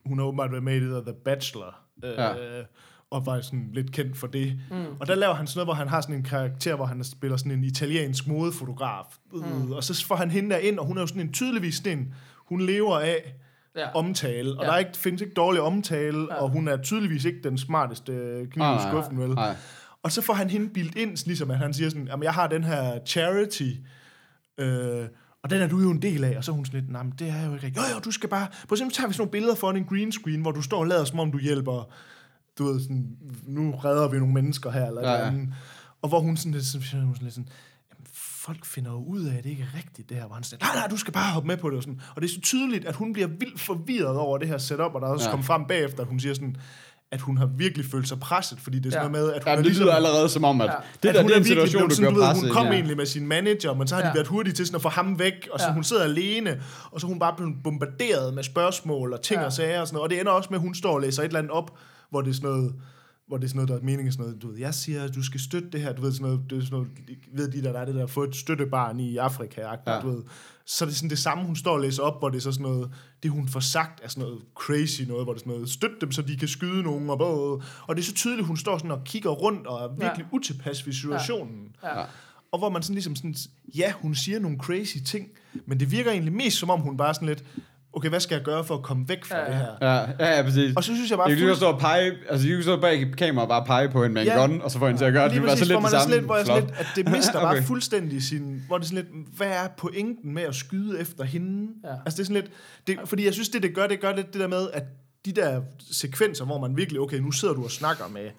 hun har åbenbart været med i det der The Bachelor, Ja. Og var sådan lidt kendt for det. Mm. Og der laver han sådan noget, hvor han har sådan en karakter, hvor han spiller sådan en italiensk modefotograf. Mm. Og så får han hende der ind, og hun er jo sådan en tydeligvis sådan en, hun lever af Ja. omtale, og Ja. der er ikke, findes ikke dårlig omtale, Ja. og hun er tydeligvis ikke den smarteste kniv i skuffen, vel? Nej. Og så får han hende bildt ind, ligesom at han siger sådan, jamen jeg har den her charity, øh, Og den er du jo en del af, og så er hun sådan lidt, nej, men det er jo ikke rigtigt. Jo, jo, du skal bare... På eksempel tager vi sådan nogle billeder foran en green screen, hvor du står og lader, som om du hjælper, du ved, sådan, nu redder vi nogle mennesker her, eller Ja, ja. Og hvor hun sådan lidt, sådan, hun sådan lidt sådan, jamen, folk finder jo ud af, at det ikke er rigtigt, det her. Hvor han sådan, nej, nej, du skal bare hoppe med på det. Og, sådan. og det er så tydeligt, at hun bliver vildt forvirret over det her setup, og der er også Ja. kommet frem bagefter, at hun siger sådan, at hun har virkelig følt sig presset, fordi det er sådan Ja. noget med, at hun Ja, er men det lyder allerede som om, at Ja. det at der, hun det er en situation, blevet du sådan, ved, presset Hun kom Ja. egentlig med sin manager, men så har de Ja. været hurtige til sådan at få ham væk, og så Ja. hun sidder alene, og så hun bare blevet bombarderet med spørgsmål og ting Ja. og sager og sådan noget. Og det ender også med, at hun står og læser et eller andet op, hvor det er sådan noget, hvor det er sådan noget, der er meningen sådan noget, du ved, jeg siger, at du skal støtte det her, du ved sådan noget, det er sådan noget, ved de der, der er det der, få et støttebarn i Afrika, ja. Ja. du ved. Så er det sådan det samme, hun står og læser op, hvor det er så sådan noget, det hun får sagt er sådan noget crazy noget, hvor det er sådan noget, støt dem, så de kan skyde nogen, og, både, og det er så tydeligt, hun står sådan og kigger rundt, og er virkelig Ja. utilpas ved situationen. Ja. Og hvor man sådan ligesom sådan, ja, hun siger nogle crazy ting, men det virker egentlig mest som om, hun bare sådan lidt, okay, hvad skal jeg gøre for at komme væk fra Ja, det her? Ja, ja, ja, præcis. Og så synes jeg bare, Jeg kan lige stå og pege, altså jeg kan stå bag kameraet og bare pege på hende med en Ja. gun, og så får hende til at gøre det. Lige Det var så lidt hvor man det er samme. sådan lidt, hvor jeg er sådan lidt, at det mister bare Okay. fuldstændig sin, hvor det sådan lidt, hvad er pointen med at skyde efter hende? Ja. Altså det er sådan lidt, det, fordi jeg synes, det det gør, det gør lidt det der med, at de der sekvenser, hvor man virkelig, okay, nu sidder du og snakker med,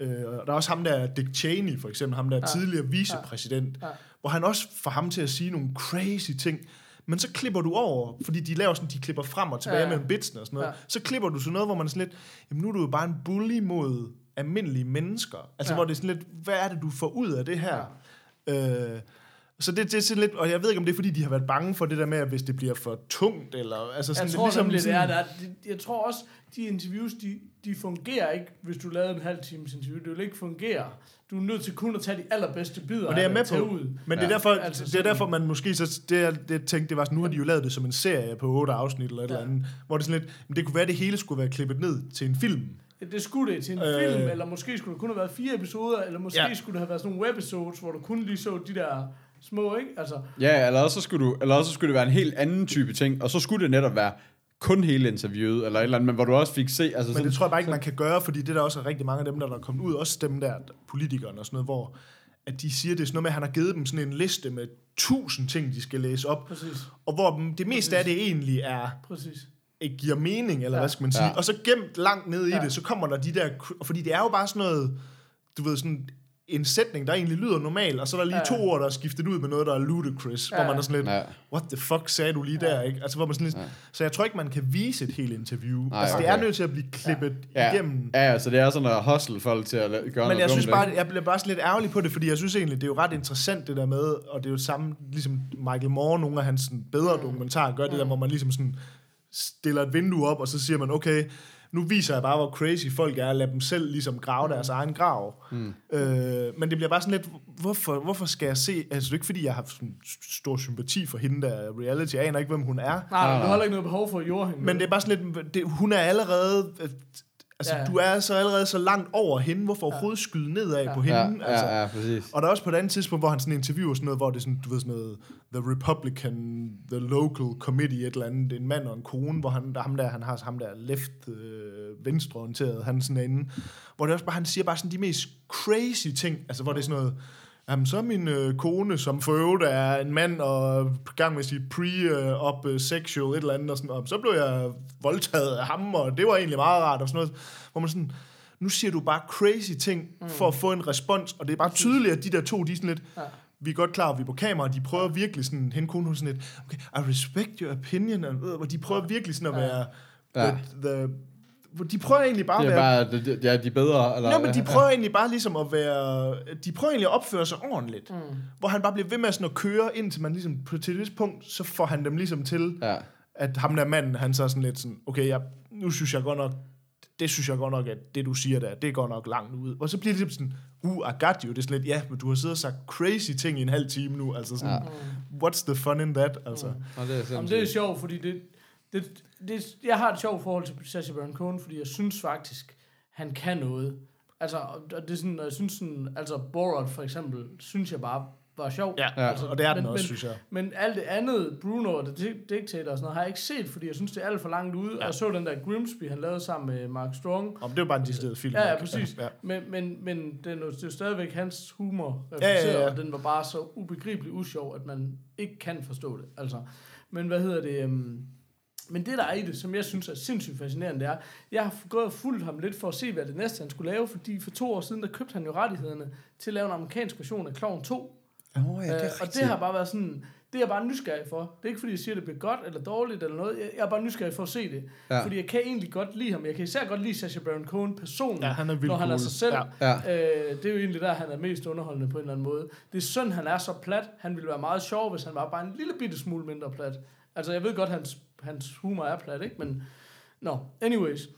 øh, og der er også ham der, Dick Cheney for eksempel, ham der ja. tidligere vicepræsident, Ja. ja. hvor han også får ham til at sige nogle crazy ting, men så klipper du over, fordi de laver sådan, de klipper frem og tilbage Ja, ja. mellem bitsene og sådan noget, Ja. så klipper du sådan noget, hvor man er sådan lidt, jamen nu er du jo bare en bully mod almindelige mennesker. Altså ja. hvor det er sådan lidt, hvad er det, du får ud af det her? Ja. Øh, så det, det er sådan lidt, og jeg ved ikke, om det er, fordi de har været bange for det der med, at hvis det bliver for tungt, eller altså sådan Jeg tror ligesom, nemlig, det er, der, er- de- jeg tror også, de interviews, de, de fungerer ikke, hvis du lavede en halv times interview. Det vil ikke fungere. Du er nødt til kun at tage de allerbedste bidder Og det er jeg med på. ud. Men det er Ja. derfor, Altså det er derfor man måske så, det, er- det tænkte, det var sådan, nu har de jo lavet det som en serie på otte afsnit eller et Ja. eller andet, hvor det sådan lidt, men det kunne være, at det hele skulle være klippet ned til en film. Det skulle det til en Øh. film, eller måske skulle det kun have været fire episoder, eller måske ja. Ja. skulle det have været sådan nogle webisodes, hvor du kun lige så de der små, ikke? Altså, Ja, eller også, så skulle du, eller også så skulle det være en helt anden type ting, og så skulle det netop være kun hele interviewet, eller et eller andet, men hvor du også fik se, altså Men sådan, det tror jeg bare ikke, man kan gøre, fordi det er der også er rigtig mange af dem, der er kommet ud, også dem der, politikerne og sådan noget, hvor at de siger, det er sådan noget med, at han har givet dem sådan en liste med tusind ting, de skal læse op, præcis, og hvor dem- det meste af det egentlig er præcis. ikke giver mening, eller Ja. hvad skal man sige. Ja. Og så gemt langt ned i Ja. det, så kommer der de der... Fordi det er jo bare sådan noget, du ved, sådan en sætning, der egentlig lyder normal, og så er der lige Ja. ja. to ord, der er skiftet ud med noget, der er ludicrous, ja. Ja. hvor man er sådan lidt, Ja. ja. what the fuck sagde du lige ja. der, ikke? Altså, hvor man sådan lidt, ja. Så jeg tror ikke, man kan vise et helt interview. Nej, altså, det okay. er nødt til at blive klippet ja. ja, igennem. ja, så det er sådan at hustle folk til at gøre Men noget jeg synes bare, jeg bliver bare sådan lidt ærgerlig på det, fordi jeg synes egentlig, det er jo ret interessant det der med, og det er jo det samme, ligesom Michael Moore, nogle af hans sådan, bedre Mm. dokumentarer, gør det der, hvor man ligesom sådan stiller et vindue op, og så siger man, okay, nu viser jeg bare, hvor crazy folk er, lad dem selv ligesom grave deres egen grav. Mm. Øh, men det bliver bare sådan lidt, hvorfor, hvorfor skal jeg se, altså det er ikke fordi, jeg har sådan stor sympati for hende der reality, jeg aner ikke, hvem hun er, Nej, du har heller ikke noget behov for at jorde hende. men det er bare sådan lidt, det, hun er allerede, øh, altså Ja. ja. du er så allerede så langt over hende, hvorfor overhovedet skyde nedad Ja. på hende? Ja, altså. ja, ja, præcis. Og der er også på et andet tidspunkt, hvor han sådan interviewer sådan noget, hvor det er sådan, du ved sådan noget, The Republican, The Local Committee, et eller andet, en mand og en kone, hvor han, der, ham der, han har ham der left, øh, venstreorienteret, han sådan inde, hvor det også bare, han siger bare sådan de mest crazy ting, altså hvor det er sådan noget, Jamen, så er min øh, kone, som for øvrigt er en mand og gang med sige pre-op øh, sexual et eller andet, og sådan, og så blev jeg voldtaget af ham, og det var egentlig meget rart, og sådan noget, hvor man sådan, nu siger du bare crazy ting mm. for at få en respons, og det er bare tydeligt, at de der to, de er sådan lidt, Ja. vi er godt klar, at vi er på kamera, og de prøver virkelig sådan, hende kone, hun sådan lidt, okay, I respect your opinion, og, øh, de prøver virkelig sådan at Ja. være, Ja. the, the, de prøver egentlig bare at er være bare, det, ja, de er bedre, eller? Nå, men de prøver egentlig bare ligesom at være... De prøver egentlig at opføre sig ordentligt. Mm. Hvor han bare bliver ved med sådan at køre, indtil man ligesom... På, til et punkt, så får han dem ligesom til, Ja. at ham der manden, han så er sådan lidt sådan... Okay, jeg, nu synes jeg godt nok... Det synes jeg godt nok, at det du siger der, det går nok langt ud. Og så bliver det ligesom sådan, uh, I got you. Det er sådan lidt, ja, men du har siddet og sagt crazy ting i en halv time nu. Altså sådan, ja. what's the fun in that? Altså. Mm. Og det er Jamen, det er sjovt, fordi det, det, det, jeg har et sjovt forhold til Sacha Baron Cohen, fordi jeg synes faktisk, han kan noget. Altså, og det er sådan, jeg synes sådan, altså Borat for eksempel, synes jeg bare var sjov. Ja, Altså, og det er den men, også, men, synes jeg. Men alt det andet, Bruno og The Dictator og sådan noget, har jeg ikke set, fordi jeg synes, det er alt for langt ude. Ja. Jeg så den der Grimsby, han lavede sammen med Mark Strong. Om det var bare en decideret film. Ja, ja, præcis. Ja. Men, men, men det, er jo, det er jo stadigvæk hans humor Ja, ja, ja. og den var bare så ubegribelig usjov, at man ikke kan forstå det. Altså. Men hvad hedder det? Um, men det, der er i det, som jeg synes er sindssygt fascinerende, det er, jeg har gået og fulgt ham lidt for at se, hvad det næste, han skulle lave, fordi for to år siden, der købte han jo rettighederne til at lave en amerikansk version af Clown 2. Åh, oh, ja, det Øh, er og det har bare været sådan, det er jeg bare nysgerrig for. Det er ikke fordi, jeg siger, at det bliver godt eller dårligt eller noget. Jeg er bare nysgerrig for at se det. Ja. Fordi jeg kan egentlig godt lide ham. Jeg kan især godt lide Sacha Baron Cohen personligt, Ja, han er når han er sig selv. Ja. Ja. Øh, det er jo egentlig der, han er mest underholdende på en eller anden måde. Det er synd, han er så plat. Han ville være meget sjov, hvis han var bare en lille bitte smule mindre plat. Altså, jeg ved godt, hans, hans humor er plat, ikke? Men, no, anyways.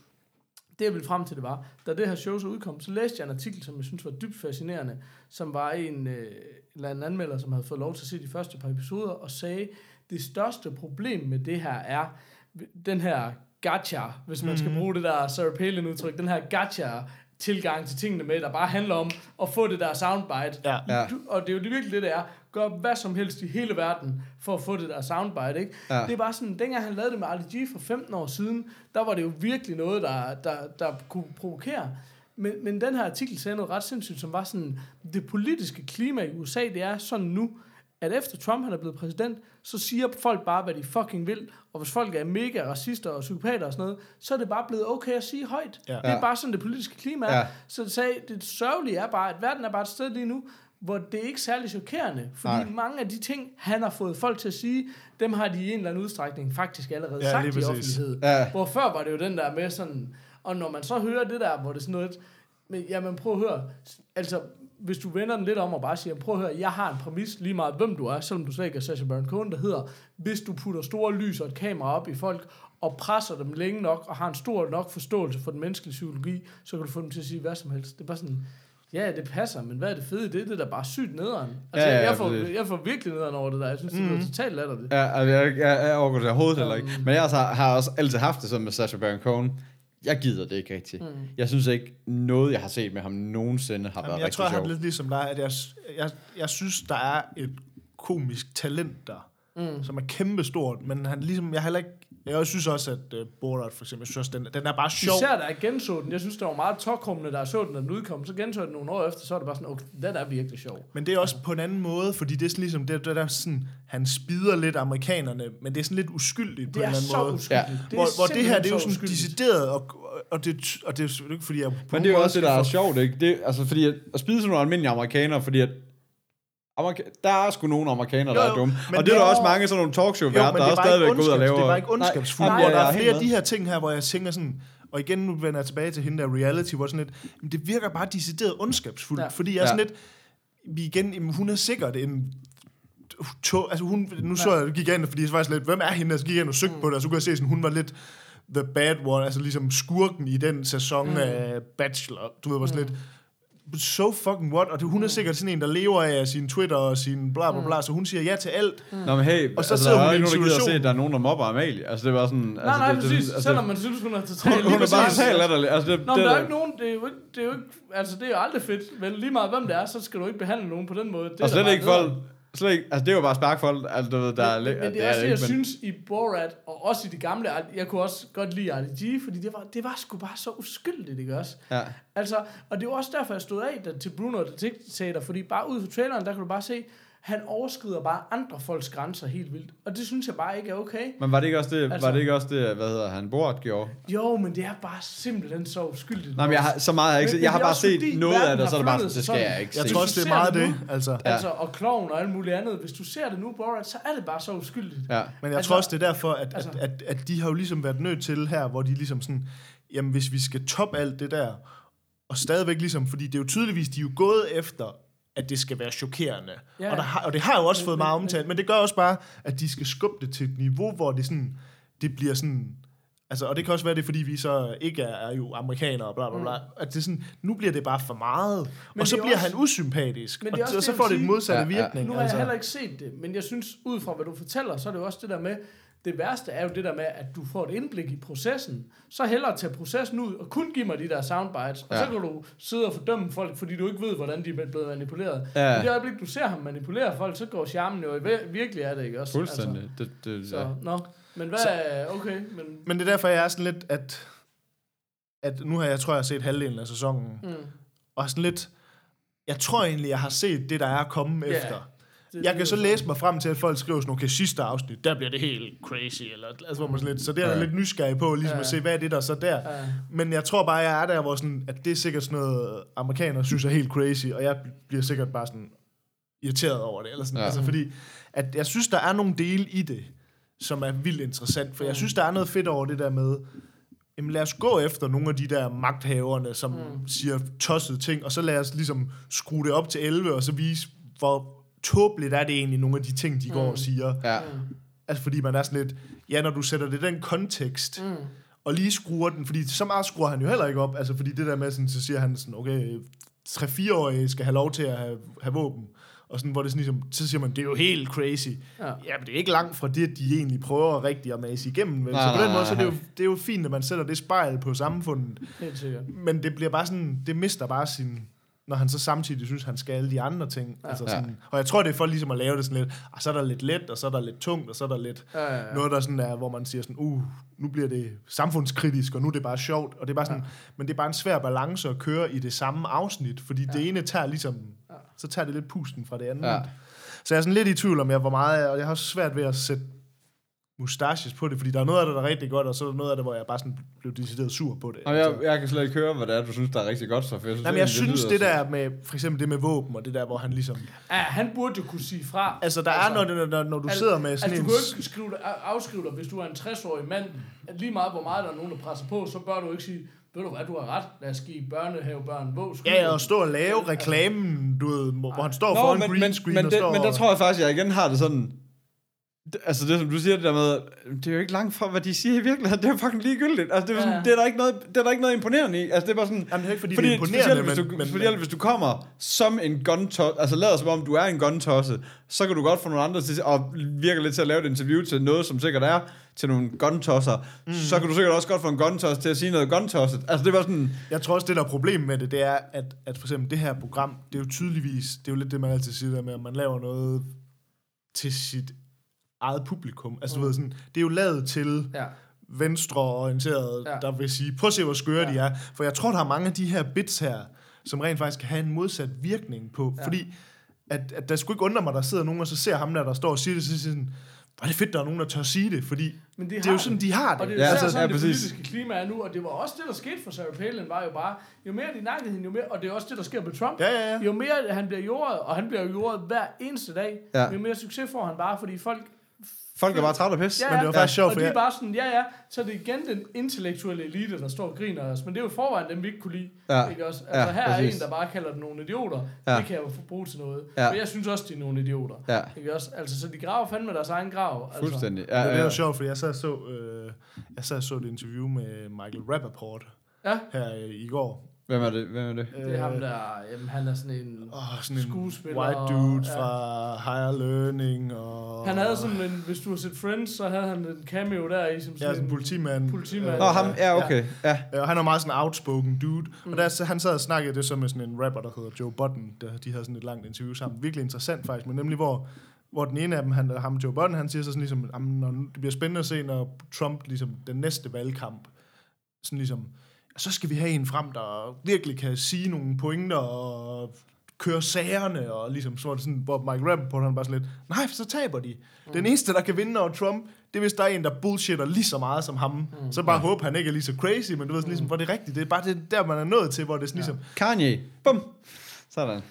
Det, jeg ville frem til, det var, da det her show så udkom, så læste jeg en artikel, som jeg synes var dybt fascinerende, som var en øh, eller anden anmelder, som havde fået lov til at se de første par episoder, og sagde, det største problem med det her er, den her gacha, hvis man skal bruge det der Sarah Palin udtryk, den her gacha tilgang til tingene med, der bare handler om at få det der soundbite. Ja. Ja. Du, og det er jo det virkelig det, det er. Gør hvad som helst i hele verden for at få det der soundbite, ikke? Ja. Det er bare sådan, dengang han lavede det med Ali G for 15 år siden, der var det jo virkelig noget, der, der, der kunne provokere. Men, men den her artikel sagde noget ret sindssygt, som var sådan, det politiske klima i USA, det er sådan nu, at efter Trump han er blevet præsident, så siger folk bare, hvad de fucking vil. Og hvis folk er mega racister og psykopater og sådan noget, så er det bare blevet okay at sige højt. Ja. Det er bare sådan, det politiske klima er. Ja. Så det, sagde, det sørgelige er bare, at verden er bare et sted lige nu, hvor det er ikke særlig chokerende. Fordi Nej. Mange af de ting, han har fået folk til at sige, dem har de i en eller anden udstrækning faktisk allerede Ja, sagt i præcis. offentlighed. Ja. Hvor før var det jo den der med sådan... Og når man så hører det der, hvor det er sådan noget... Men, jamen prøv at høre. Altså, hvis du vender den lidt om og bare siger, prøv at høre, jeg har en præmis lige meget, hvem du er, selvom du slet ikke er Sacha Baron Cohen, der hedder, hvis du putter store lys og et kamera op i folk, og presser dem længe nok, og har en stor nok forståelse for den menneskelige psykologi, så kan du få dem til at sige hvad som helst. Det er bare sådan, ja, det passer, men hvad er det fede i det? Det er da bare sygt nederen. Altså, Ja, ja, jeg, får, præcis. jeg får virkelig nederen over det der. Jeg synes, det er Mhm. totalt latterligt. Ja, altså, jeg, jeg, jeg overgår det overhovedet heller ikke. Um. Men jeg har, har også altid haft det sådan med Sacha Baron Cohen. Jeg gider det ikke rigtigt. Mm. Jeg synes ikke, noget jeg har set med ham nogensinde har Jamen, været jeg rigtig tror, jeg har sjovt. det lidt ligesom dig, at jeg, jeg, jeg synes, der er et komisk talent der, mm. som er kæmpestort, men han ligesom, jeg har heller ikke, jeg synes også, at uh, Borat for eksempel, jeg synes også, den, den er bare sjov. Især da jeg genså den. Jeg synes, det var meget tokrummende, da jeg så den, da den udkom. Så genså jeg den nogle år efter, så er det bare sådan, okay, den er virkelig sjov. Men det er også på en anden måde, fordi det er sådan ligesom, det, det der sådan, han spider lidt amerikanerne, men det er sådan lidt uskyldigt på Det en er eller anden så måde. uskyldigt. Ja. Det er hvor, hvor det her, det er jo sådan uskyldigt. decideret, og, og, det, og det er jo ikke, fordi jeg... på Men det er jo også det, der er sjovt, ikke? Det, altså, fordi at, at spide sådan nogle almindelige amerikanere, fordi at Amerika- der er sgu nogle amerikanere, der Jo, er jo, dumme. men Og det er der er- også mange sådan nogle talkshow Jo, værter, men der det også stadigvæk går ud og laver... det var ikke ondskabsfuldt. Nej, der er flere af de her ting her, hvor jeg tænker sådan, og igen nu vender jeg tilbage til hende der reality, hvor sådan lidt, men det virker bare decideret ondskabsfuldt, ja. Fordi jeg er sådan lidt, vi igen, jamen, hun er sikkert en to, altså hun, nu så jeg, gik jeg ind, fordi jeg var sådan lidt, hvem er hende, og så gik jeg ind og søgte mm. på det, og så kunne jeg se, sådan, hun var lidt the bad one, altså ligesom skurken i den sæson mm. af Bachelor, du ved, var sådan mm. lidt, so fucking what, og det, hun er sikkert sådan en, der lever af sin Twitter og sin bla bla bla, så hun siger ja til alt, Nå, men hey, Og så altså, sidder der hun er i ikke en nogen, der gider at se, situation- at der er nogen, der mobber Amalie. Altså, det var sådan... Nej, altså, nej, det, præcis. Altså, Selvom man synes, hun er totalt hun, hun er bare totalt latterlig. Altså, det, Nå, det, men der er jo ikke nogen, det er jo ikke, det er jo ikke, altså det er jo aldrig fedt, men lige meget hvem det er, så skal du ikke behandle nogen på den måde. Det er og slet ikke folk... Slet ikke, altså, det er jo bare sparkfolk, altså, du ved, der er... men, men, men det er også det, jeg men- synes i Borat, og også i de gamle, jeg kunne også godt lide Ali G, fordi det var, det var sgu bare så uskyldigt, ikke også? Ja. Altså, og det var også derfor, jeg stod af da, til Bruno og Dictator, fordi bare ud fra traileren, der kan du bare se, han overskrider bare andre folks grænser helt vildt. Og det synes jeg bare ikke er okay. Men var det ikke også det, Altså- var det ikke også det, hvad hedder han, Borat gjorde? Jo, men det er bare simpelthen så uskyldigt. Nej, men jeg har, så meget har jeg ikke Men- set. Jeg har bare set noget af det, og så er det bare sådan, det skal jeg ikke jeg tror også, det er meget det det, nu- altså. Ja. Altså, og kloven og alt muligt andet. Hvis du ser det nu, Borat, så er det bare så uskyldigt. Ja. Men jeg Altså- tror også, det er derfor, at, altså- at, at, at de har jo ligesom været nødt til her, hvor de ligesom sådan, jamen hvis vi skal toppe alt det der, og stadigvæk ligesom, fordi det er jo tydeligvis, de er jo gået efter, at det skal være chokerende. Ja. Og, der har, og det har jo også Men- fået meget omtalt, men det gør også bare, at de skal skubbe det til et niveau, hvor det sådan, det bliver sådan, altså, og det kan også være det, er, fordi vi så ikke er, er jo amerikanere og bla bla bla, at det er sådan, nu bliver det bare for meget, Men og så er bliver også- han usympatisk, Men og, også og så får det en modsatte Ja, ja. virkning. Nu har jeg altså. heller ikke set det, men jeg synes, ud fra hvad du fortæller, så er det jo også det der med, det værste er jo det der med, at du får et indblik i processen. Så hellere tage processen ud og kun give mig de der soundbites, og Ja. så kan du sidde og fordømme folk, fordi du ikke ved, hvordan de er blevet manipuleret. Ja. I det øjeblik, du ser ham manipulere folk, så går charmen jo virkelig af det, ikke også? Fuldstændig. Det, det, Altså, ja. så, nå. Men hvad er, okay, men... Men det er derfor, jeg er sådan lidt, at, at nu har jeg, tror jeg, set halvdelen af sæsonen, Mm, og sådan lidt, jeg tror egentlig, jeg har set det, der er kommet Ja, efter. Det, Jeg kan så læse mig frem til, at folk skriver sådan, okay, sidste afsnit, der bliver det helt crazy, eller altså, hvor man sådan lidt, så det er jeg Ja. lidt nysgerrig på, ligesom Ja. at se, hvad er det der så der. Ja. Men jeg tror bare, jeg er der, hvor sådan, at det er sikkert sådan noget, amerikanere synes er helt crazy, og jeg bliver sikkert bare sådan irriteret over det. Eller sådan. Ja. Altså, fordi at jeg synes, der er nogle dele i det, som er vildt interessant. For jeg synes, der er noget fedt over det der med, jamen lad os gå efter nogle af de der magthaverne, som mm. siger tossede ting, og så lad os ligesom skrue det op til 11, og så vise, hvor tåbeligt er det egentlig, nogle af de ting, de går og siger. Ja. Altså fordi man er sådan lidt, ja, når du sætter det i den kontekst, mm. og lige skruer den, fordi så meget skruer han jo heller ikke op, altså fordi det der med, sådan, så siger han sådan, okay, 3-4-årige skal have lov til at have, have våben, og sådan, hvor det sådan ligesom, så siger man, det er jo helt crazy. Ja. Ja, men det er ikke langt fra det, de egentlig prøver rigtigt at mase igennem. Vel? Nej, så på nej, den måde, så er det, jo, det er jo fint, at man sætter det spejl på samfundet, Helt sikkert. men det bliver bare sådan, det mister bare sin, når han så samtidig synes, han skal alle de andre ting. Ja. Altså Ja. sådan, og jeg tror, det er for ligesom at lave det sådan lidt, og så er der lidt let, og så er der lidt tungt, og så er der lidt Ja, ja, ja. noget, der sådan er, hvor man siger sådan, uh, nu bliver det samfundskritisk, og nu er det bare sjovt, og det er bare sådan, ja. men det er bare en svær balance at køre i det samme afsnit, fordi ja. det ene tager ligesom, ja. så tager det lidt pusten fra det andet. Ja. Så jeg er sådan lidt i tvivl om, jeg, hvor meget, og jeg har også svært ved at sætte mustaches på det, fordi der er noget af det, der er rigtig godt, og så er der noget af det, hvor jeg bare sådan blev decideret sur på det. Og jeg, jeg kan slet ikke høre, hvad det er, du synes, der er rigtig godt, så for jeg synes, Jamen, jeg egentlig, synes, det så- der med, for eksempel det med våben, og det der, hvor han ligesom... Ja, han burde jo kunne sige fra. Altså, der er, når, når, når, du sidder med sådan altså, en... du kan jo ikke skrive dig, afskrive dig, hvis du er en 60-årig mand, at lige meget hvor meget der er nogen, der presser på, så bør du ikke sige, ved du hvad, du har ret, lad os give børnehavebørn våg. Ja, og stå og lave reklamen, du ved, hvor han står foran men, green screen men, og det, står... men der tror jeg faktisk, at jeg igen har det sådan... Altså det, som du siger det der med, det er jo ikke langt fra, hvad de siger i virkeligheden. Det er fucking ligegyldigt. Altså, det, er sådan, Ja. det, er der ikke noget, det er der ikke noget imponerende i. Altså, det er bare sådan... Jamen, det er ikke, fordi det er imponerende, specielt, hvis du, men- men- specielt hvis du kommer som en gun altså lader som om du er en gun så kan du godt få nogle andre til, og virker lidt til at lave et interview til noget, som sikkert er til nogle gun mm. så kan du sikkert også godt få en gun til at sige noget gun Altså, det var sådan... Jeg tror også, det der er problemet med det, det er, at, at for eksempel det her program, det er jo tydeligvis, det er jo lidt det, man altid siger der med, at man laver noget til sit eget publikum. Altså, du ved sådan, det er jo lavet til Ja. venstreorienteret, Ja. ja. der vil sige, prøv at se, hvor skøre Ja. ja. de er. For jeg tror, der er mange af de her bits her, som rent faktisk kan have en modsat virkning på, Ja. ja. fordi at, at der skulle ikke undre mig, der sidder nogen, og så ser ham der, der står og siger det, så siger de sådan, hvor er det fedt, der er nogen, der tør sige det, fordi Men det er jo sådan, de har det. Og det er Ja, jo altså, altså, sådan, ja, det præcis. politiske klima er nu, og det var også det, der skete for Sarah Palin, var jo bare, jo mere de nakkede hende, jo mere, og det er også det, der sker med Trump. Ja, ja, ja. Jo mere han bliver jordet, og han bliver jordet hver eneste dag, Ja. jo mere succes får han bare, fordi folk Folk er bare trætte af pis. Ja, Men det var faktisk sjovt, og for de er bare sådan, ja, ja, så er det igen den intellektuelle elite, der står og griner af os. Men det er jo forvejen dem, vi ikke kunne lide. Ja. Ikke også? Ja, Altså, her er præcis. en, der bare kalder dem nogle idioter. Ja. Det kan jeg jo bruge til noget. Ja. For jeg synes også, de er nogle idioter. Ja. Ikke også? Altså, så de graver fandme deres egen grav. Altså. Fuldstændig. Ja, Ja, det ja, er jo ja. sjovt, for jeg sad og så, øh, jeg sad og så et interview med Michael Rappaport Ja, her øh, i går. Hvem er det? Hvem er det? det er ham der, jamen han er sådan en... Åh, sådan en Skuespiller white og- dude ja. fra Higher Learning. Og, Han havde sådan en, hvis du har set Friends, så havde han en cameo der i, som Ja, sådan sådan en politimand. politimand. Nå, ham, ja, okay. Ja. Ja, og han er meget sådan en outspoken dude. Mm. Og der, så han sad og snakkede det så med sådan en rapper, der hedder Joe Budden. Der, de havde sådan et langt interview sammen. Virkelig interessant faktisk, men nemlig hvor, hvor den ene af dem, han, ham Joe Budden, han siger så sådan ligesom, "Jamen, når, det bliver spændende at se, når Trump ligesom den næste valgkamp, sådan ligesom, så skal vi have en frem, der virkelig kan sige nogle pointer og køre sagerne, og ligesom, så var det sådan, hvor Mike Rappaport, han bare sådan lidt, nej, så taber de. Mm. Den eneste, der kan vinde over Trump, det er, hvis der er en, der bullshitter lige så meget som ham. Mm. Så bare håbe, han ikke er lige så crazy, men du ved, sådan, ligesom, hvor det er rigtigt. Det er bare det, der, man er nået til, hvor det er sådan, ligesom, Kanye. Bum. Sådan.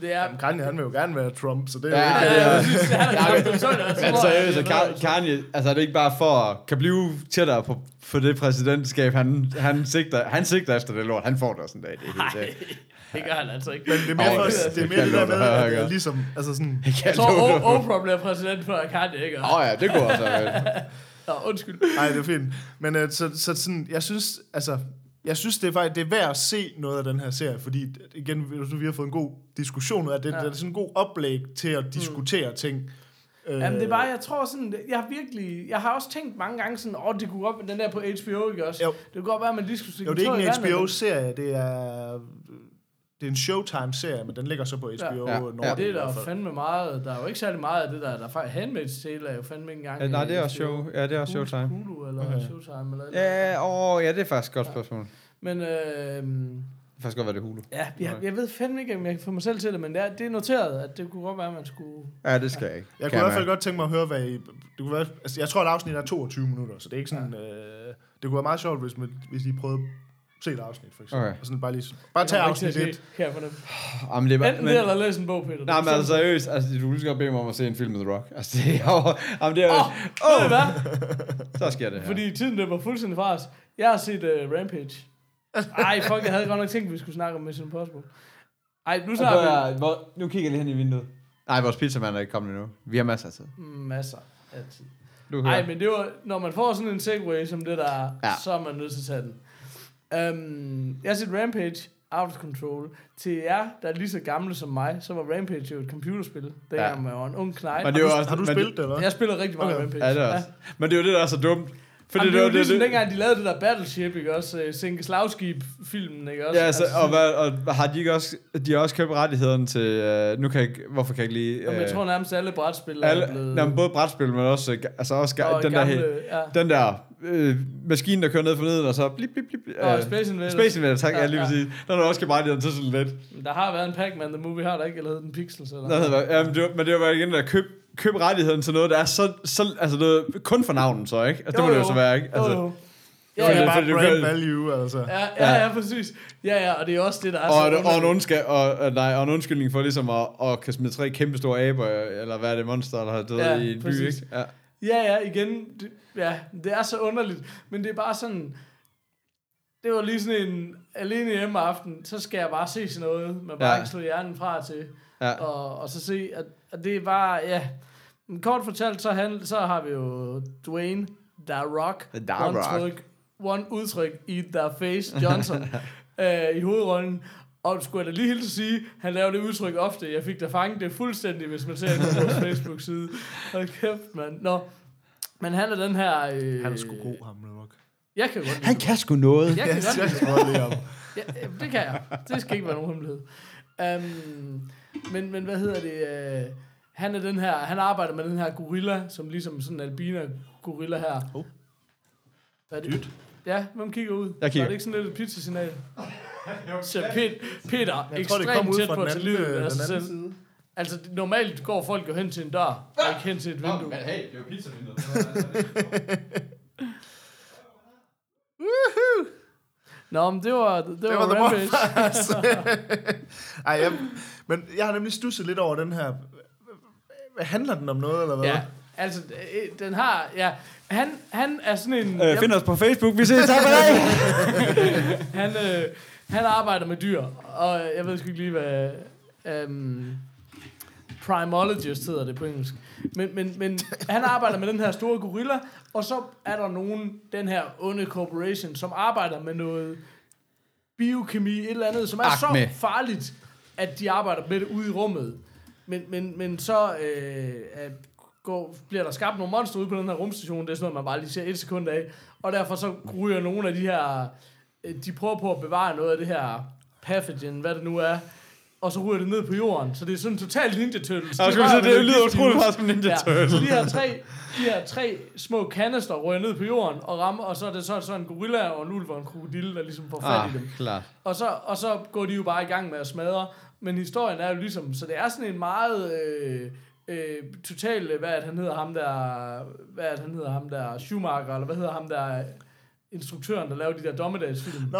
Det er... jamen, Kanye, han vil jo gerne være Trump, så det er Ja, jo ikke... ja, ja. Ja, så er det altså, Men seriøst, er noget, Kanye, altså er det ikke bare for at kan blive tættere på, på det præsidentskab, han, han, sigter, han sigter efter det lort, han får det også en dag. Det er helt det gør han altså ikke. Men det er mere, for, det- det er det mere det der med, at det er ligesom, altså sådan, Jeg Jeg tror, Oprah bliver præsident før Kanye, ikke? Åh oh, ja, det går også. Nå, undskyld. Nej, det er fint. Men uh, så, så sådan, jeg synes, altså, jeg synes, det er faktisk det er værd at se noget af den her serie, fordi igen, vi har fået en god diskussion ud af det. Ja. Det er sådan en god oplæg til at diskutere mm. ting. Jamen, det er bare, jeg tror sådan, jeg har virkelig, jeg har også tænkt mange gange sådan, åh, oh, det kunne godt være den der på HBO, ikke også? Jo. Det kunne godt være, at man lige skulle Jo, det er ikke en HBO-serie, det er... Det er en Showtime-serie, men den ligger så på HBO Ja. Ja. Nordic. men Det er der fandme meget, der er jo ikke særlig meget af det der, der er faktisk Handmaid's Tale er jo fandme ikke engang Ja, nej, i det er også HBO. show. Ja, det er også Showtime. Hulu eller Okay. Showtime eller Ja, åh, ja, det er faktisk et godt spørgsmål. Men øh, Det faktisk godt være, det Hulu. ja, jeg, jeg ved fandme ikke, om jeg kan få mig selv til det, men det er, det er noteret, at det kunne godt være, at man skulle... Ja, det skal jeg ikke. Jeg Kan kunne i hvert fald godt tænke mig at høre, hvad I... Det kunne være, altså, jeg tror, at afsnit er 22 minutter, så det er ikke sådan... Ja. Øh, det kunne være meget sjovt, hvis, man, hvis I prøvede se et afsnit, for eksempel. Okay. Og sådan bare lige... Bare tag afsnit til at 1. se Her for dem. Jamen, det er bare, Enten det, eller læse en bog, Peter. Nej, men altså seriøst, altså, du vil godt bede mig om at se en film med The Rock. Altså, det er jo... Jamen, det er jo... Åh, oh, du hvad? Så sker det her. Fordi tiden løber fuldstændig fra os. Jeg har set uh, Rampage. Ej, fuck, jeg havde godt nok tænkt, at vi skulle snakke om Mission Impossible. Ej, nu snakker vi hvor, nu kigger jeg lige hen i vinduet. Nej, vores pizzamand er ikke kommet endnu. Vi har masser af tid. masser af tid. Nej, men det var, når man får sådan en segway som det der. Ja. så er man nødt til at tage den. Um, jeg har set Rampage, Out of Control. Til jer, der er lige så gamle som mig, så var Rampage jo et computerspil. Det Ja. ja. man var en ung knægt. Men det er jo Har, også, har du spillet det, eller? Jeg spiller rigtig meget Okay. Rampage. Ja, det er også. Men det er jo det, der er så dumt. Fordi Jamen, det, det, var ligesom det, dengang, de lavede det der Battleship, ikke også? Øh, Sænke slagskib-filmen, ikke også? Ja, altså, og, hvad, og har de ikke også, de har også købt rettighederne til, uh, nu kan jeg ikke, hvorfor kan jeg ikke lige... Jamen, jeg øh, tror nærmest alle brætspil er alle, blevet... nej, men både brætspil, men også, øh, altså også og den, gamle, der, ja. den der øh, maskine, der kører ned for neden, og så blip, blip, blip. Øh, Space Invaders. Space Invaders, tak, ja, Ja, lige ja. præcis. Den er også købt rettighederne til sådan lidt. Der har været en Pac-Man, The Movie, har der ikke? Eller den Pixels? Eller? Der hedder, ja, men, det var, men det var bare igen der køb, køb rettigheden til noget, der er så, så altså noget, kun for navnen så, ikke? Altså, det må det jo så være, ikke? Altså, Jo, jo. Ja, Ja, det er ja, bare du brand value, altså. ja, ja, ja, præcis. Ja, ja, og det er også det, der er og, så og, en undskab, og, øh, nej, og en undskyldning for ligesom at, at kan smide tre kæmpe store aber, eller hvad er det, monster, der har død Ja, i en by, ikke? Ja. Ja, ja, igen. Det, ja, det er så underligt. Men det er bare sådan... Det var lige sådan en alene hjemme aften, så skal jeg bare se sådan noget, man bare Ja. ikke slå hjernen fra til. Ja. Og, og så se, at, at det er bare, ja... Men kort fortalt, så, han, så har vi jo Dwayne, The Rock, The one, Rock. Tryk, one udtryk i The Face Johnson øh, i hovedrollen. Og skulle jeg da lige hilse at sige, han laver det udtryk ofte. Jeg fik da fanget det fuldstændig, hvis man ser det på vores Facebook-side. Hold kæft, mand. Nå. Men han er den her... Øh, Han er sgu god, ham, nok. Jeg kan godt Han kan sgu noget. Jeg kan Jeg godt synes godt lide ham. Ja, ja, det kan jeg. Det skal ikke være nogen hemmelighed. Um, men, men hvad hedder det? Uh, han er den her, han arbejder med den her gorilla, som ligesom sådan en albina gorilla her. Oh. Hvad er det? Ja, hvem kigger ud? Jeg kigger. Så er det ikke sådan lidt et pizzasignal? Så Pet, Peter, Jeg tror, det kom ud tæt fra på den anden, livet øh, af den sig anden side. Altså, normalt går folk jo hen til en dør, og ikke hen til et vindue. hey, det er jo pizzavinduet. Nå, men det var, det, Det var, var Rampage. Ej, jeg, men jeg har nemlig stusset lidt over den her... Hvad handler den om noget, eller hvad? Ja, altså, øh, den har, ja, han, han er sådan en... Øh, find os på Facebook, vi ses, tak for dag. Han, øh, han arbejder med dyr, og jeg ved sgu ikke lige, hvad... Um, primologist hedder det på engelsk. Men, men, men han arbejder med den her store gorilla, og så er der nogen, den her onde corporation, som arbejder med noget biokemi, et eller andet, som er Acme. så farligt, at de arbejder med det ude i rummet. Men, men, men så øh, går, bliver der skabt nogle monster ude på den her rumstation, det er sådan noget, man bare lige ser et sekund af, og derfor så ryger nogle af de her, de prøver på at bevare noget af det her pathogen, hvad det nu er, og så ryger det ned på jorden. Så det er sådan totalt Ninja Turtles. De skulle sige, det lyder utroligt meget som Ninja Ja, Turtles. så de her tre, de her tre små kanister rører ned på jorden og rammer, og så er det så, så en gorilla og en ulv og en krokodille, der ligesom får fat Ah, i dem. klart. Og så, og så går de jo bare i gang med at smadre. Men historien er jo ligesom, så det er sådan en meget øh, øh, total, hvad er det, han hedder ham der, hvad er det, han hedder ham der, Schumacher, eller hvad hedder ham der, instruktøren, der laver de der dommedagsfilm. Nå,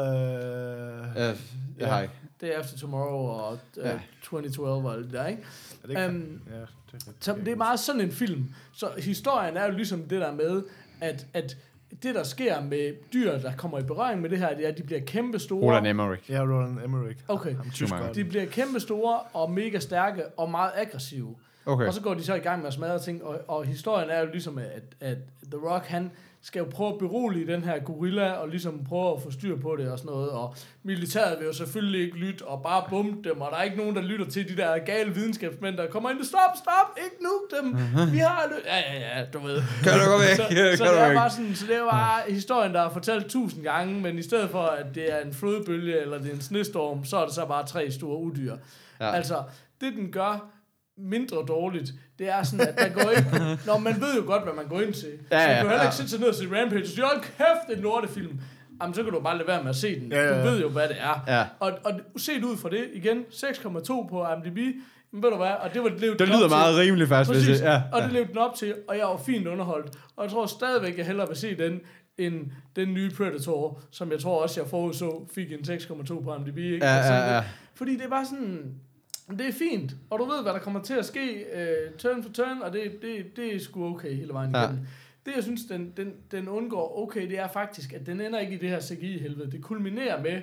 øh... Ja, jeg har. Det er After Tomorrow og uh, Ja. 2012 og alt det der, ikke? Er det Um, ja, det, er, så det er meget sådan en film. Så historien er jo ligesom det der med, at, at det, der sker med dyr, der kommer i berøring med det her, det er, at de bliver kæmpe store. Roland Emmerich. Ja, Roland Emmerich. Okay. Ham. De bliver kæmpe store og mega stærke og meget aggressive. Okay. Og så går de så i gang med at smadre ting, og, og historien er jo ligesom, at, at The Rock, han skal jo prøve at berolige den her gorilla, og ligesom prøve at få styr på det og sådan noget, og militæret vil jo selvfølgelig ikke lytte, og bare bombe dem, og der er ikke nogen, der lytter til de der gale videnskabsmænd, der kommer ind, stop, stop, ikke nu dem, vi har det. Ja, ja, ja, du ved. Kan du gå væk? Så, Kan så det er bare sådan, så det er bare historien, der er fortalt tusind gange, men i stedet for, at det er en flodbølge, eller det er en snestorm, så er det så bare tre store udyr. Ja. Ja. Altså, det den gør mindre dårligt, det er sådan, at der går ikke... Når man ved jo godt, hvad man går ind til. Ja, man ja, kan jo heller ja. ikke sætte sig ned og se Rampage og sige, hold kæft, en lortefilm. Jamen, så kan du bare lade være med at se den. Ja, ja, ja. Du ved jo, hvad det er. Ja. Og, og set ud fra det, igen, 6,2 på IMDb, men ved du hvad, og det var det levede Det lyder op til. meget rimeligt faktisk, hvis Præcis, det, ja. og det levede den op til, og jeg var fint underholdt. Og jeg tror stadigvæk, jeg hellere vil se den, end den nye Predator, som jeg tror også, jeg forudså, fik en 6,2 på IMDb. Ikke? Ja, Altså, ja, ja. Fordi det er bare sådan, det er fint, og du ved, hvad der kommer til at ske uh, turn for turn, og det, det, det er sgu okay hele vejen Ja. igennem. Det, jeg synes, den, den, den undgår okay, det er faktisk, at den ender ikke i det her CGI-helvede. Det kulminerer med,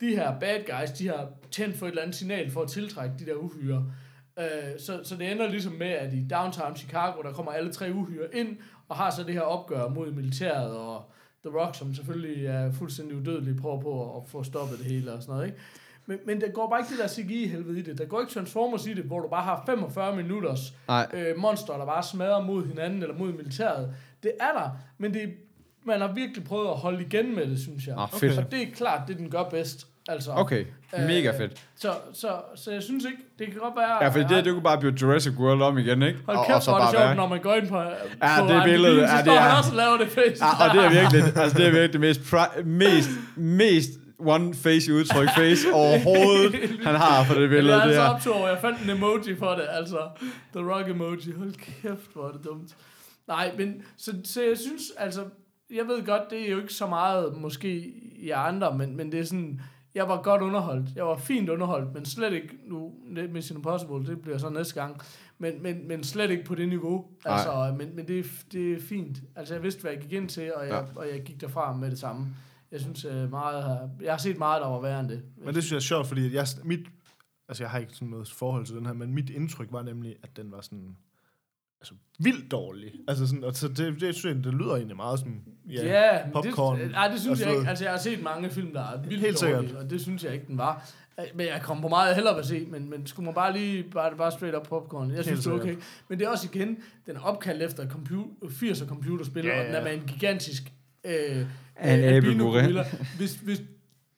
de her bad guys, de har tændt for et eller andet signal for at tiltrække de der uhyre. Uh, så, så det ender ligesom med, at i downtown Chicago, der kommer alle tre uhyre ind, og har så det her opgør mod militæret, og The Rock, som selvfølgelig er fuldstændig udødelig, prøver på at få stoppet det hele og sådan noget, ikke? Men, men der går bare ikke det der CGI-helvede i det. Der går ikke Transformers i det, hvor du bare har 45 minutters Nej. øh, monster, der bare smadrer mod hinanden eller mod militæret. Det er der, men det, man har virkelig prøvet at holde igen med det, synes jeg. Ah, fedt. Og det er klart, det den gør bedst. Altså, Okay, mega Øh, fedt. Så, så, så jeg synes ikke, det kan godt være... Ja, for det, det kunne bare blive Jurassic World om igen, ikke? Hold Og- kæft, og så hvor er det være- sjovt, når man går ind på, Ja, på det billede, så ja, det står han er- også og laver det face. Ja, og det er virkelig, altså det er virkelig det mest, mest, mest one face udtryk face overhovedet, han har for det billede, er det altså optog, jeg fandt en emoji for det, altså. The Rock emoji. Hold kæft, hvor er det dumt. Nej, men så, så jeg synes, altså, jeg ved godt, det er jo ikke så meget måske i andre, men, men det er sådan, jeg var godt underholdt. Jeg var fint underholdt, men slet ikke nu, det- Mission Impossible, det bliver så næste gang. Men, men, men slet ikke på det niveau. Altså, men, men det, er, det er fint. Altså, jeg vidste, hvad jeg gik ind til, og jeg, Ja. og jeg gik derfra med det samme. Jeg synes øh, meget, har- jeg har set meget, der var værre end det. Men det synes jeg er sjovt, fordi jeg, mit, altså jeg har ikke sådan noget forhold til den her, men mit indtryk var nemlig, at den var sådan, altså vildt dårlig. Altså sådan, og så det, det, synes jeg, det lyder egentlig meget sådan, ja, Ja, popcorn. Det, nej, det synes jeg så- ikke. Altså, jeg har set mange film, der er vildt Helt dårlige, sikkert. og det synes jeg ikke, den var. Men jeg kom på meget hellere at se, men, men skulle man bare lige, bare, bare straight up popcorn. Jeg synes, det er okay. Men det er også igen, den er opkaldt efter computer, 80'er computerspil, Ja, og den er ja. med en gigantisk øh, En øh, abegorilla. Hvis, hvis,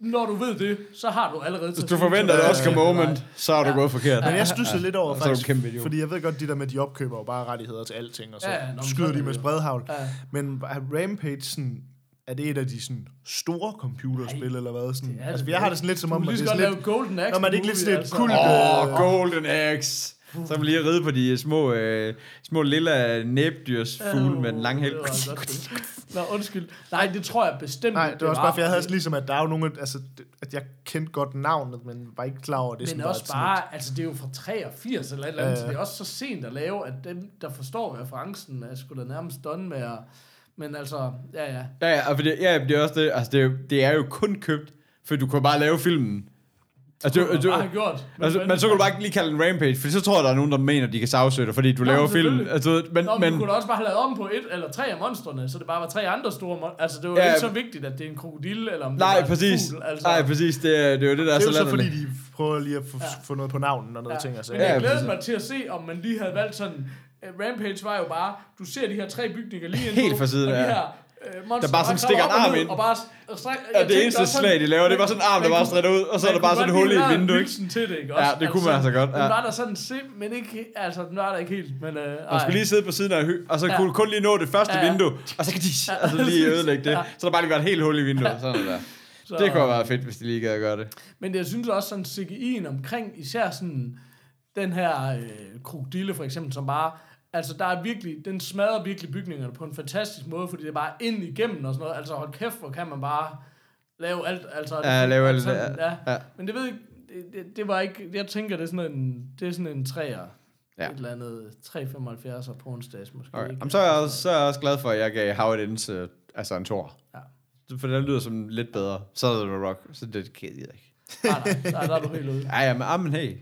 når du ved det, så har du allerede... Hvis du forventer et hvad Oscar moment, så er du Ja. gået forkert. Men jeg stussede lidt over er du faktisk, en kæmpe fordi jeg ved godt, de der med, de opkøber jo bare rettigheder til alting, og så Ja, ja, skyder de med det spredhavl. Ja. Men Rampage sådan, er det et af de sådan store computerspil, Nej, eller hvad? Sådan, det er altså, det jeg har ikke. det sådan lidt som Du om, at lige det sådan lave lidt... Golden Axe Nå, men er det ikke lidt sådan et altså. kult- Åh, Golden Axe. Så kan man lige ride på de små, øh, små lille næbdyrsfugle med den lange hæl. Det var godt det. Nå, undskyld. Nej, det tror jeg bestemt Nej, det var også bare, for jeg havde ligesom, at der er jo nogle, altså, at jeg kendte godt navnet, men var ikke klar over, at det er Men sådan også sådan bare, altså det er jo fra 83 eller et eller andet, Ja, så det er også så sent at lave, at dem, der forstår referencen, er sgu da nærmest done med at... Men altså, ja ja. Ja, ja, og for det, ja, det er også det. Altså, det er, jo, det er jo kun købt, for du kan bare lave filmen. Altså, Det kunne man bare have gjort. altså, men så kan du bare ikke lige kalde den Rampage, for så tror jeg, der er nogen, der mener, de kan sagsøge dig, fordi du Nå, laver film. Altså, men, Nå, men, men, du kunne da også bare have lavet om på et eller tre af monstrene, så det bare var tre andre store mon- Altså, det var Ja, ja, ikke så vigtigt, at det er en krokodille, eller om det nej, var præcis. en fugl. Altså. Nej, præcis. Det er, det er jo det, der er, Det er jo så så, fordi de prøver lige at få, Ja. få noget på navnen og noget Ja. ting og Men. Ja, jeg glæder præcis. mig til at se, om man lige havde valgt sådan... Rampage var jo bare, du ser de her tre bygninger lige ind Helt fra siden, og de ja. her uh, monster, Der bare sådan stikker en arm ind. Og bare, og stræk, Ja, det eneste slag, de laver, det var sådan en arm, der bare strækker ud, og så er der bare sådan et hul i et vindue, ikke? Til det, ikke? Ja, det kunne man altså godt, Den ja. var der sådan sim, men ikke, altså, den var der ikke helt, men... Uh, Man skulle lige sidde på siden af og så kunne kun lige nå det første Ja, vindue, og så kan de altså lige ødelægge det. Så der bare lige været et helt hul i vinduet. Sådan der. så, Det kunne været fedt, hvis de lige gad at gøre det. Men jeg synes også sådan CGI'en omkring, især sådan den her øh, krokodille for eksempel, som bare, altså der er virkelig, den smadrer virkelig bygningerne på en fantastisk måde, fordi det er bare ind igennem og sådan noget. Altså hold kæft, hvor kan man bare lave alt. Altså, Ja, lave alt, sådan, ja. ja. Men det ved jeg det, det, det, var ikke, jeg tænker, det er sådan en, det er sådan en træer. Ja. Et eller andet 3,75 på onsdags måske. Okay. ikke? Jamen, så, er jeg også, så er jeg også glad for, at jeg gav How It Ends uh, altså en tor. Ja. For det lyder som lidt bedre. Så er det Rock, så det kan jeg ikke. Nej, nej, der, der er du helt ude. Ja, ja, men, ah, men hey.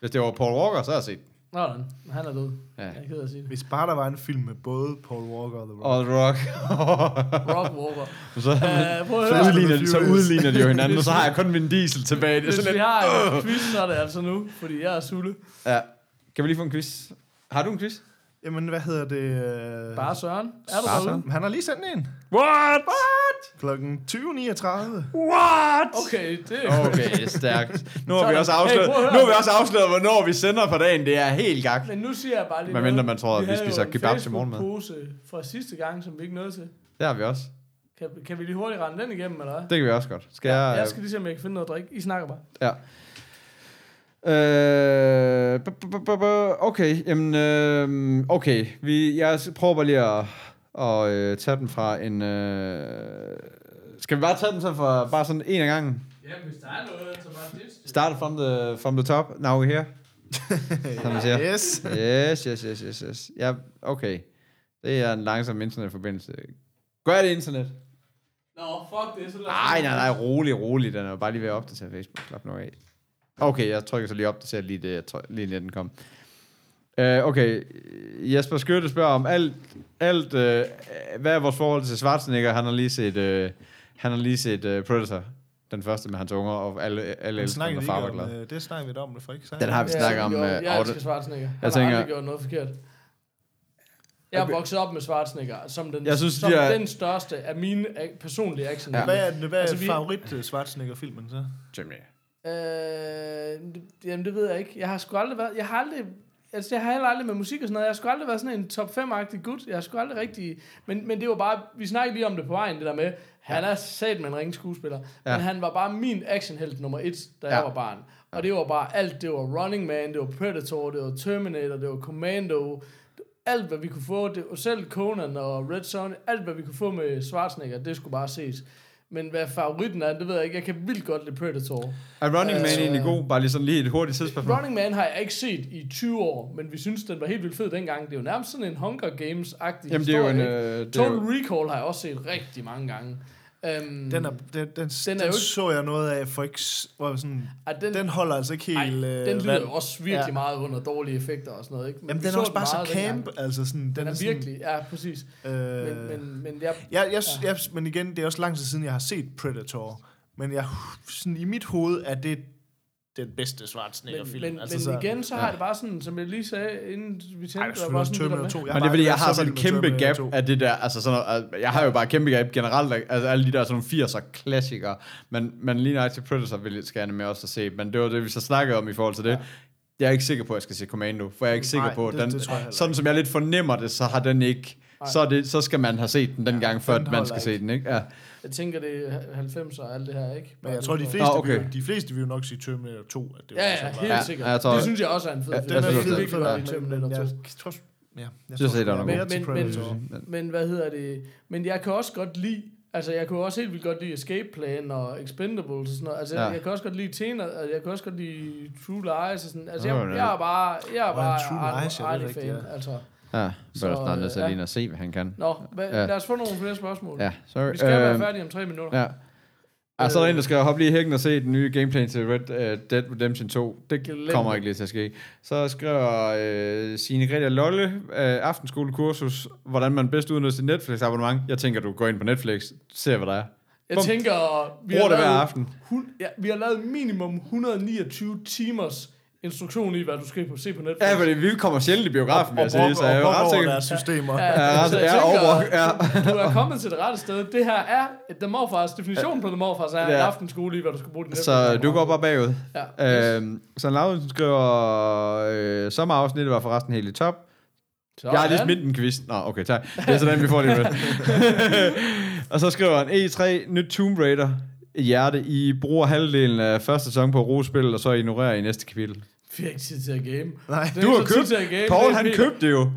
Hvis det var Paul Walker, så har jeg set. Nå, han er død. Ja. Jeg er ked at sige det. Hvis bare der var en film med både Paul Walker og The Rock. Og The Rock. Rock Walker. så, Uh, at så, høre. udligner de, så udligner de jo hinanden, og så har jeg kun min diesel tilbage. Det er Hvis sådan vi lidt, har en quiz, så er det altså nu, fordi jeg er sulle. ja. Kan vi lige få en quiz? Har du en quiz? Jamen, hvad hedder det? Bare Søren. Er du Bare? Søren. Han har lige sendt en. What? Klokken 20.39. What? Okay, det er Okay, stærkt. Nu har vi også Hey, afsløret, høre. nu har vi også afsløret, hvornår vi sender på dagen. Det er helt gak. Men nu siger jeg bare lige Hvad mindre man tror, at vi spiser kebab til morgenmad. Facebook-pose fra sidste gang, som vi ikke nåede til. Det har vi også. Kan, kan vi lige hurtigt rende den igennem, eller hvad? Det kan vi også godt. Skal jeg... jeg skal lige se, om jeg kan finde noget at drikke. I snakker bare. Ja. Øh, okay, jamen, øh, okay. Vi, jeg prøver bare lige at, at øh, tage den fra en... Øh, skal vi bare tage den så for bare sådan en af gangen? Ja, hvis der er noget, så bare det. Start from the, from the top. Now we're here. Som man siger. Yes. Yes, yes, yes, yes, yes. Ja, okay. Det er en langsom internetforbindelse. Gør det internet? Nå, fuck det, så lad os Nej, nej, nej, rolig, rolig. Den er bare lige ved at opdatere Facebook. Slap nu af. Okay, jeg trykker så lige opdatere lige det, jeg tryk, lige inden den kom. Uh, okay, Jesper Skytte spørger om alt, alt uh, hvad er vores forhold til Schwarzenegger? Han har lige set, uh, han har lige set uh, Predator, den første med hans unger, og alle, alle elsker og far var glad. øh, det snakker vi da om, det for ikke Den har vi snakket om, Jo, jeg auto- elsker Schwarzenegger. Han Jeg har tænker- aldrig gjort noget forkert. Jeg er vokset op med Schwarzenegger, som den, Jeg synes, som de er- den største af mine personlige action. Ja. Hvad er, hvad er Altså, vi- favorit uh, Schwarzenegger-filmen så? Jimmy. Øh, det- jamen, det ved jeg ikke. Jeg har sgu aldrig været... Jeg har aldrig... Altså, jeg har heller aldrig med musik og sådan noget. Jeg har sgu aldrig været sådan en top 5-agtig gut. Jeg har sgu aldrig rigtig... Men, men det var bare... Vi snakkede lige om det på vejen, det der med... Han er sat med en ringe skuespiller. Ja. Men han var bare min actionhelt nummer et, da Ja. jeg var barn. Og det var bare alt. Det var Running Man, det var Predator, det var Terminator, det var Commando. Alt, hvad vi kunne få. Det var selv Conan og Red Son. Alt, hvad vi kunne få med Schwarzenegger, det skulle bare ses. Men hvad favoritten er, det ved jeg ikke. Jeg kan vildt godt lide Predator. Er Running Man Øh, egentlig god? Bare lige sådan lige et hurtigt tidsspørgsmål. Running Man har jeg ikke set i 20 år, men vi synes, den var helt vildt fed dengang. Det er jo nærmest sådan en Hunger Games-agtig Jamen, det er jo en... historie, Øh, Total Recall har jeg også set rigtig mange gange. Um, Den, er, den, den, den, er den jo så jeg noget af, for ikke, hvor sådan, den, den holder altså ikke ej, helt... øh, den lyder jo også virkelig Ja. ja. meget under dårlige effekter og sådan noget. Ikke? Men Jamen, den er også bare så camp, altså sådan... Den, Den er sådan, virkelig, ja, præcis. Øh, Men, men, men jeg, jeg, jeg, jeg, men igen, det er også lang tid siden, jeg har set Predator. Men jeg, sådan, i mit hoved er det den bedste Schwarzenegger-film. men, men, altså, men igen, så ja. har det bare sådan, som jeg lige sagde, inden vi tændte, Ej, der var sådan det der Terminator med. 2. men det er fordi, jeg har sådan et kæmpe gap af det der, altså sådan noget, jeg har jo bare et kæmpe gap generelt, altså alle de der sådan nogle 80'er klassikere, men, men lige til Predator vil jeg gerne med også at se, men det var det, vi så snakkede om i forhold til det. Jeg er ikke sikker på, at jeg skal se Commando, for jeg er ikke sikker Nej, på, at det- den, det jeg sådan som jeg lidt fornemmer det, så har den ikke, så, er det, så skal man have set den den gang, før den man skal se den, ikke? Ja. Jeg tænker, det er 90'er og alt det her, ikke? Men jeg tror, de fleste, Nå, okay. vil, de fleste vil jo nok sige Terminator 2. At det var Ja, ja, så helt Ja, ja, sikkert. jeg tror- det synes jeg også er en fed Ja, film. den er Jeg fed. fed, men Terminator jeg 2. tror... Ja, jeg synes, det er nok Men, men, men, hvad hedder det? Men jeg kan også godt lide, altså jeg kan også helt vildt godt lide Escape Plan og Expendables og sådan noget. Altså Ja. ja. jeg kan også godt lide Tena, og jeg kan også godt lide True Lies og sådan. Altså jeg, ja. jeg er bare, jeg er bare True Arne- Lies, jeg ikke, fan, ja. altså. Ja, så Så, er snart nødt til ja. lige at se, hvad han kan. Nå, hvad, Ja. lad os få nogle flere spørgsmål. Ja, sorry. Vi skal være Øhm, færdige om tre minutter. Ja. Og så er der en, der skal hoppe lige i hækken og se den nye gameplay til Red uh, Dead Redemption 2. Det Glem kommer ikke lige til at ske. Så skriver uh, Signe Greta Lolle, uh, aftenskolekursus, hvordan man bedst udnytter sit Netflix-abonnement. Jeg tænker, du går ind på Netflix, ser hvad der er. Jeg Bum. tænker, vi har, det hver aften. hun, ja, vi har lavet minimum 129 timers instruktion i, hvad du skal på, se på Netflix. Ja, fordi vi kommer sjældent i biografen, vil jeg sige, så jeg er ret over sikker. deres systemer. Ja, Ja, ret- så jeg tænker, over- ja. du er kommet til det rette sted. Det her er The Morfars. Definitionen på The Morfars er Ja. en aftenskole i, hvad du skal bruge din Så du går bare bagud. Ja. Øhm, så Lauritsen skriver, øh, sommerafsnittet var forresten helt i top. Så Jeg har lige smidt en quiz. Nå, okay, tak. Det er sådan, vi får lige med. og så skriver han, E3, nyt Tomb Raider, hjerte. I bruger halvdelen af første sæson på at og så ignorerer I næste kapitel. Vi har ikke tid til at game. Nej. Det Du har købt, til at game. Paul, han købte det jo.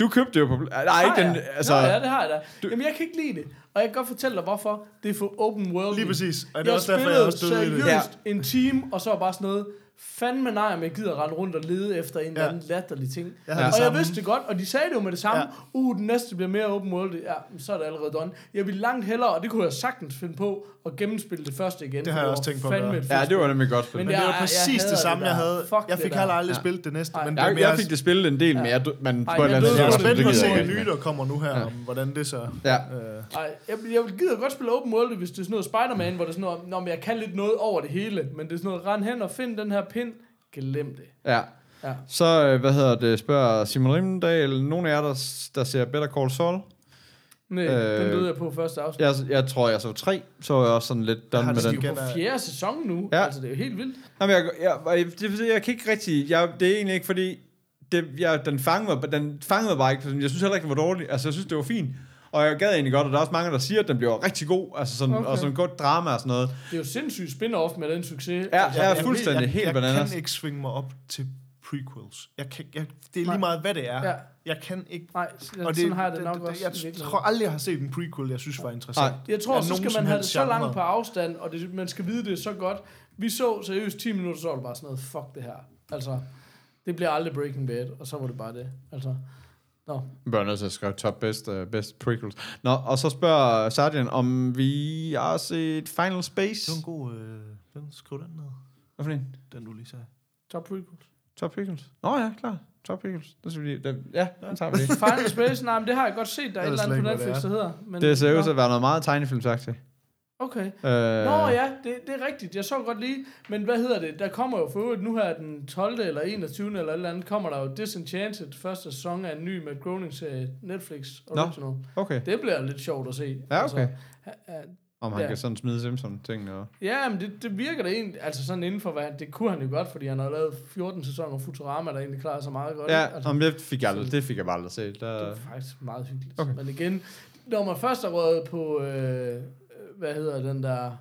Du købte det jo på... Nej, ikke den... jeg? Altså, Nå, ja, det har jeg da. Jamen, jeg kan ikke lide det. Og jeg kan godt fortælle dig, hvorfor. Det er for open world. Lige præcis. Og det er Jeg også derfor, jeg også døde i det. seriøst en time, og så var bare sådan noget, fandme nej, om jeg gider rende rundt og lede efter en eller Ja. anden latterlig ting. Jeg og havde det jeg vidste det godt, og de sagde det jo med det samme. Ja. Ja. Uh, den næste bliver mere open world. Ja, men så er det allerede done. Jeg ville langt hellere, og det kunne jeg sagtens finde på, at gennemspille det første igen. Det har jeg også tænkt på at Ja, fedt det var nemlig godt spil. Men Men det var præcis det samme, det jeg havde. Fuck jeg fik heller aldrig Ja. spillet det næste. Ej. Men Jeg, jeg fik det spillet en del, men jeg, man på et eller andet Jeg er spændt på at se jeg en ikke. ny, der kommer nu her, Ja. om hvordan det så... Ja. Øh, Ej, jeg, jeg gider godt spille open world, hvis det er sådan noget Spider-Man, hvor det er sådan noget, Nå, men jeg kan lidt noget over det hele, men det er sådan noget, rend hen og find den her pind, glem det. Ja. Ja. Så, øh, hvad hedder det, spørger Simon Rimendal, nogen af jer, der, der ser Better Call Saul? Nej, Øh, den døde jeg på første afsnit. Jeg, jeg tror, jeg så tre, så var jeg også sådan lidt done med det den. igen er- fjerde sæson nu, Ja. altså det er jo helt vildt. Jamen, jeg, jeg, jeg, det, jeg kan ikke rigtig, jeg, det er egentlig ikke fordi, det, jeg, den, fangede mig, den fangede mig bare ikke, jeg synes heller ikke, den var dårlig, altså jeg synes, det var fint, og jeg gad egentlig godt, og der er også mange, der siger, at den bliver rigtig god, altså sådan, okay. Og sådan godt drama og sådan noget. Det er jo sindssygt spin-off med den succes. Ja, altså, jeg- fuldstændig jeg, helt jeg, bananas. Jeg kan ikke svinge mig op til prequels. Jeg kan, jeg, det er lige meget, hvad det er. Ja. Jeg kan ikke... Nej, Og det, sådan har jeg det det, nok det, også. Jeg tror aldrig, jeg har set en prequel, jeg synes var interessant. Nej. Jeg tror, så skal man have det så langt på afstand, og det, man skal vide det så godt. Vi så seriøst 10 minutter, så var det bare sådan noget, fuck det her. Altså, det bliver aldrig Breaking Bad, og så var det bare det. Altså, nå. Nødt til at skrive top best, uh, best prequels. Nå, og så spørger Sardian, om vi har set Final Space. Det var en god... Øh, den, skriv den ned. Hvad for en? Den, du lige sagde. Top prequels. Top prequels. Nå ja, klar. Top prequels. Det skal vi lige, det, ja, den tager vi lige. Final Space, nej, men det har jeg godt set, der er et eller andet på Netflix, der det hedder. Men, Det ser ud til at være noget meget tegnefilmsagtigt. Okay. Øh, Nå ja, det, det er rigtigt. Jeg så godt lige. Men hvad hedder det? Der kommer jo for øvrigt nu her den 12. eller 21. eller et eller andet, kommer der jo Disenchanted, første sæson af en ny med Groening-serie, Netflix original. Okay. Det bliver lidt sjovt at se. Ja, okay. Altså, Om han Ja. kan sådan smide Simpson-tingene. Og... ja, men det, det virker da egentlig, altså sådan inden for hvad, det kunne han jo godt, fordi han har lavet 14 sæsoner Futurama, der egentlig klarer sig meget godt. Ja, altså, det, fik jeg aldrig, det fik jeg bare aldrig set. Det Der, er faktisk meget hyggeligt. Okay. Okay. Men igen, når man først er røget på, øh, hvad hedder den der,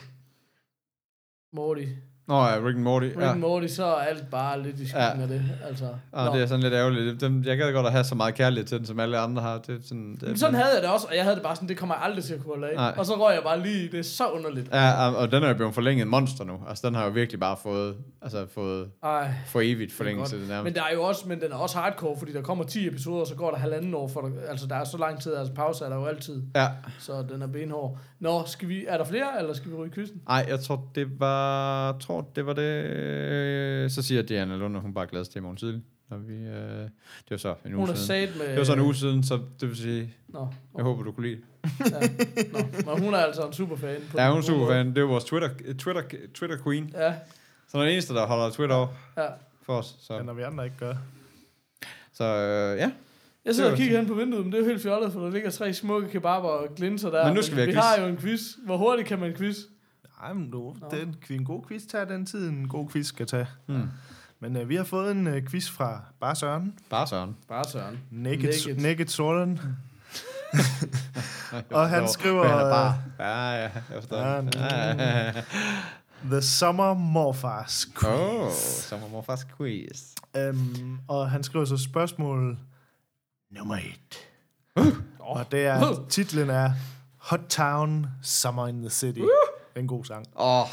Morty, Nå ja, Rick and Morty. Rick Ja. and Morty, så er alt bare lidt i skyggen Ja. af det. Altså, Og Nå. det er sådan lidt ærgerligt. Dem, jeg gad godt at have så meget kærlighed til den, som alle andre har. Det sådan, det, Men sådan havde jeg det også, og jeg havde det bare sådan, det kommer jeg aldrig til at kunne holde Nej. Og så røg jeg bare lige, det er så underligt. Ja, og- den er jo blevet forlænget monster nu. Altså, den har jo virkelig bare fået, altså, fået Ej, for evigt forlængelse. nærmest. Men der er jo også, men den er også hardcore, fordi der kommer 10 episoder, og så går der halvanden år, for der, altså der er så lang tid, altså pause er der jo altid, Ja. så den er benhård. Nå, skal vi, er der flere, eller skal vi ryge kysten? Ej, jeg tror, det var, tror, det var det. Så siger Diana Lund, at hun bare glad til i morgen tidlig. Når vi, øh, det var så en uge Hun er siden. med... Det var så en uge siden, så det vil sige, Nå, jeg håber, du kunne lide det. ja. Nå, men hun er altså en superfan. På Ja, hun er super fan. Det er vores Twitter, Twitter, Twitter queen. Ja, Så er den eneste, der holder Twitter op ja. for os. Så, Ja, når vi andre ikke gør. så øh, ja. Jeg sidder og kigger hen på vinduet, men det er jo helt fjollet, for der ligger tre smukke kebaber og glinser der. Men nu skal vi have vi quiz. har jo en quiz. Hvor hurtigt kan man quiz? Nej, men du, Nå. den, en god quiz tager den tid, en god quiz skal tage. Hmm. Men øh, vi har fået en øh, quiz fra Bare Søren. Bare Søren. Bare Søren. Naked, Naked. Naked. Søren. Og han skriver, men han er øh, bare. Ja, ja, jeg forstår. Ja, Ja, ja. The Summer Morfars Quiz. Må man faktisk quiz. Øhm, og han skriver så spørgsmål nummer et. Og det er, titlen er Hot Town, Summer in the City. Det er en god sang. Åh, oh,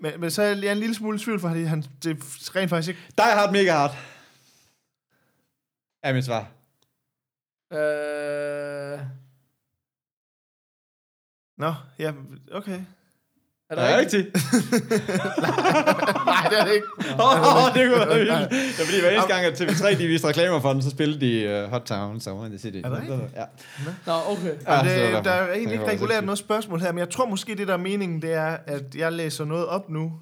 Men, men så er jeg en lille smule i tvivl, fordi han, det er rent faktisk ikke... Die Hard Mega Hard. Er mit svar. Øh, Nå, ja, okay. Er der det rigtigt? rigtigt? Nej, det er det ikke. Åh, oh, det kunne være vildt. Det er fordi, hver eneste gang, at TV3 de viste reklamer for den, så spillede de uh, Hot Town, Summer in the City. Er det rigtigt? Ja. Nå, okay. Ja, Ja, så det, derfor. der er Det egentlig ikke regulært noget spørgsmål her, men jeg tror måske, det der er meningen, det er, at jeg læser noget op nu,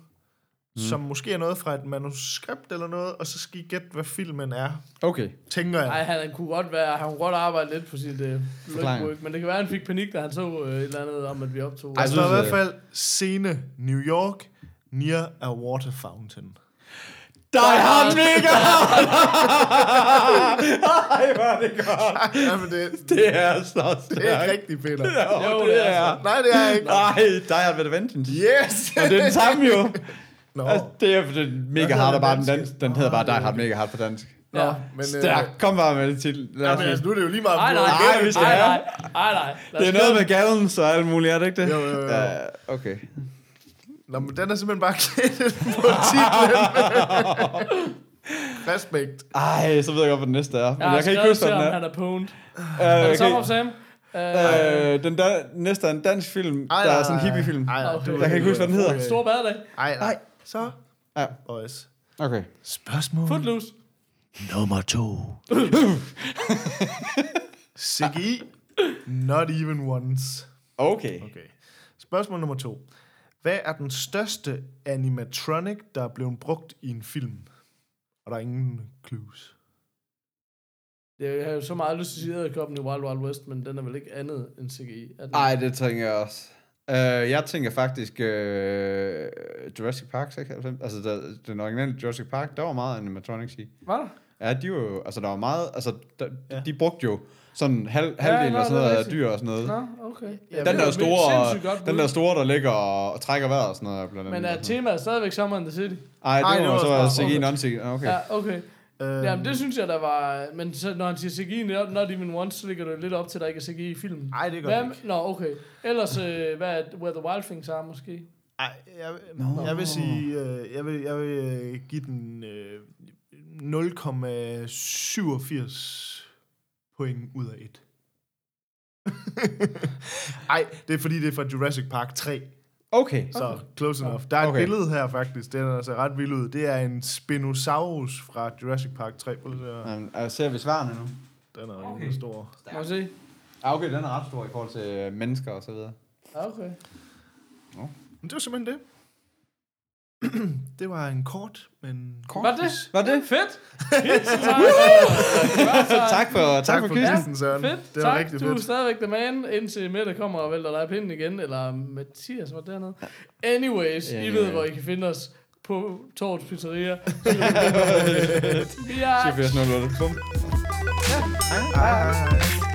mm. som måske er noget fra et manuskript eller noget, og så skal I gætte, hvad filmen er, Okay. tænker jeg. Nej, han kunne godt være, han kunne godt arbejde lidt på sit øh, lykkeryg, men det kan være, han fik panik, da han så øh, et eller andet om, at vi optog. Ej, Der så- står i synes, hvert fald scene New York, near a water fountain. Die Hard Mega Hard! Ej, hvor er det godt. Jamen, det, Det er så stærkt. det er ikke rigtigt, Peter. Jo, Jo, det det er er. Nej, det er ikke. Nej, Die Hard with a Vengeance. Yes! Og det er den samme jo. Nå, Altså, det er den Mega Hard, er bare den dansk, den hedder bare Die Hard Mega Hard på dansk. Nå, Ja. men... Stærk. Kom bare med det til. Ja, men altså, nu er det jo lige meget... Nej, nej, Nej, vi skal nej, nej, Det er noget med gallons og alt muligt, er det ikke det? Jo, jo, jo. Ja, okay. Nå, men den er simpelthen bare klædt på titlen. Respekt. Ej, så ved jeg godt, hvad den næste er. Men Jeg, jeg, kan ikke huske, hvad den om er. han er pwned. Uh, Er det of Sam? Uh, Øh, den der, næste er en dansk film, der er sådan en hippiefilm. Ej, du- Jeg kan ikke huske, hvad den hedder. Stor badedag. Ej, nej. Så, Ja. boys. Okay. Spørgsmål Footloose. nummer to. CGI. Not even once. Okay. Okay. Spørgsmål nummer to. Hvad er den største animatronic, der er blevet brugt i en film? Og der er ingen clues. Jeg har jo så meget lyst til at sige i Wild Wild West, men den er vel ikke andet end CGI. Er den? Ej, det tænker jeg også. Uh, jeg tænker faktisk uh, Jurassic Park 96. Altså, der, den originale Jurassic Park, der var meget animatronics i. Var der? Ja, de var jo, altså der var meget, altså der, Ja. ja. de brugte jo sådan halv, halvdelen nå, og sådan noget af dyr og sådan noget. Nå, okay. Ja, Den der var store, den der store, der ligger og, og trækker vejret og sådan noget. Blandt Men andet. er temaet stadigvæk Summer in the City? Ej, Ej, det det var var så smart. CGI non-CGI. Okay. Ja, okay. Øhm, Jamen, det synes jeg, der var... Men så, når han siger CGI, not, even once, så ligger det lidt op til, at der ikke er CGI i filmen. Ej, det gør Hvad, ikke. Nå, okay. Ellers, øh, hvad er Where the Wild Things are, måske? Ej, jeg, jeg vil sige, øh, jeg vil, jeg vil øh, give den øh, 0,87 point ud af 1. Ej, det er fordi, det er fra Jurassic Park 3, Okay. så close enough. Der er et Okay. billede her faktisk, den er altså ret vild ud. Det er en Spinosaurus fra Jurassic Park 3. Prøv lige at se her. Jeg ser vi svarene nu? Den er Okay. rimelig stor. Må se? Ja, okay, den er ret stor i forhold til øh, mennesker og så videre. Okay. Men det var simpelthen det. det var en kort, men... Kort. Var det? Var det? Fedt! Tak for, tak, Tak for quizzen. quizzen, Søren. Fedt, Det var tak. rigtig du er fedt. stadigvæk the man, indtil Mette kommer og vælter dig pinden igen, eller Mathias var dernede. Anyways, Ja, I ja, ved, ja. hvor I kan finde os på Torts Pizzeria. Vi er 84 Hej, hej, hej.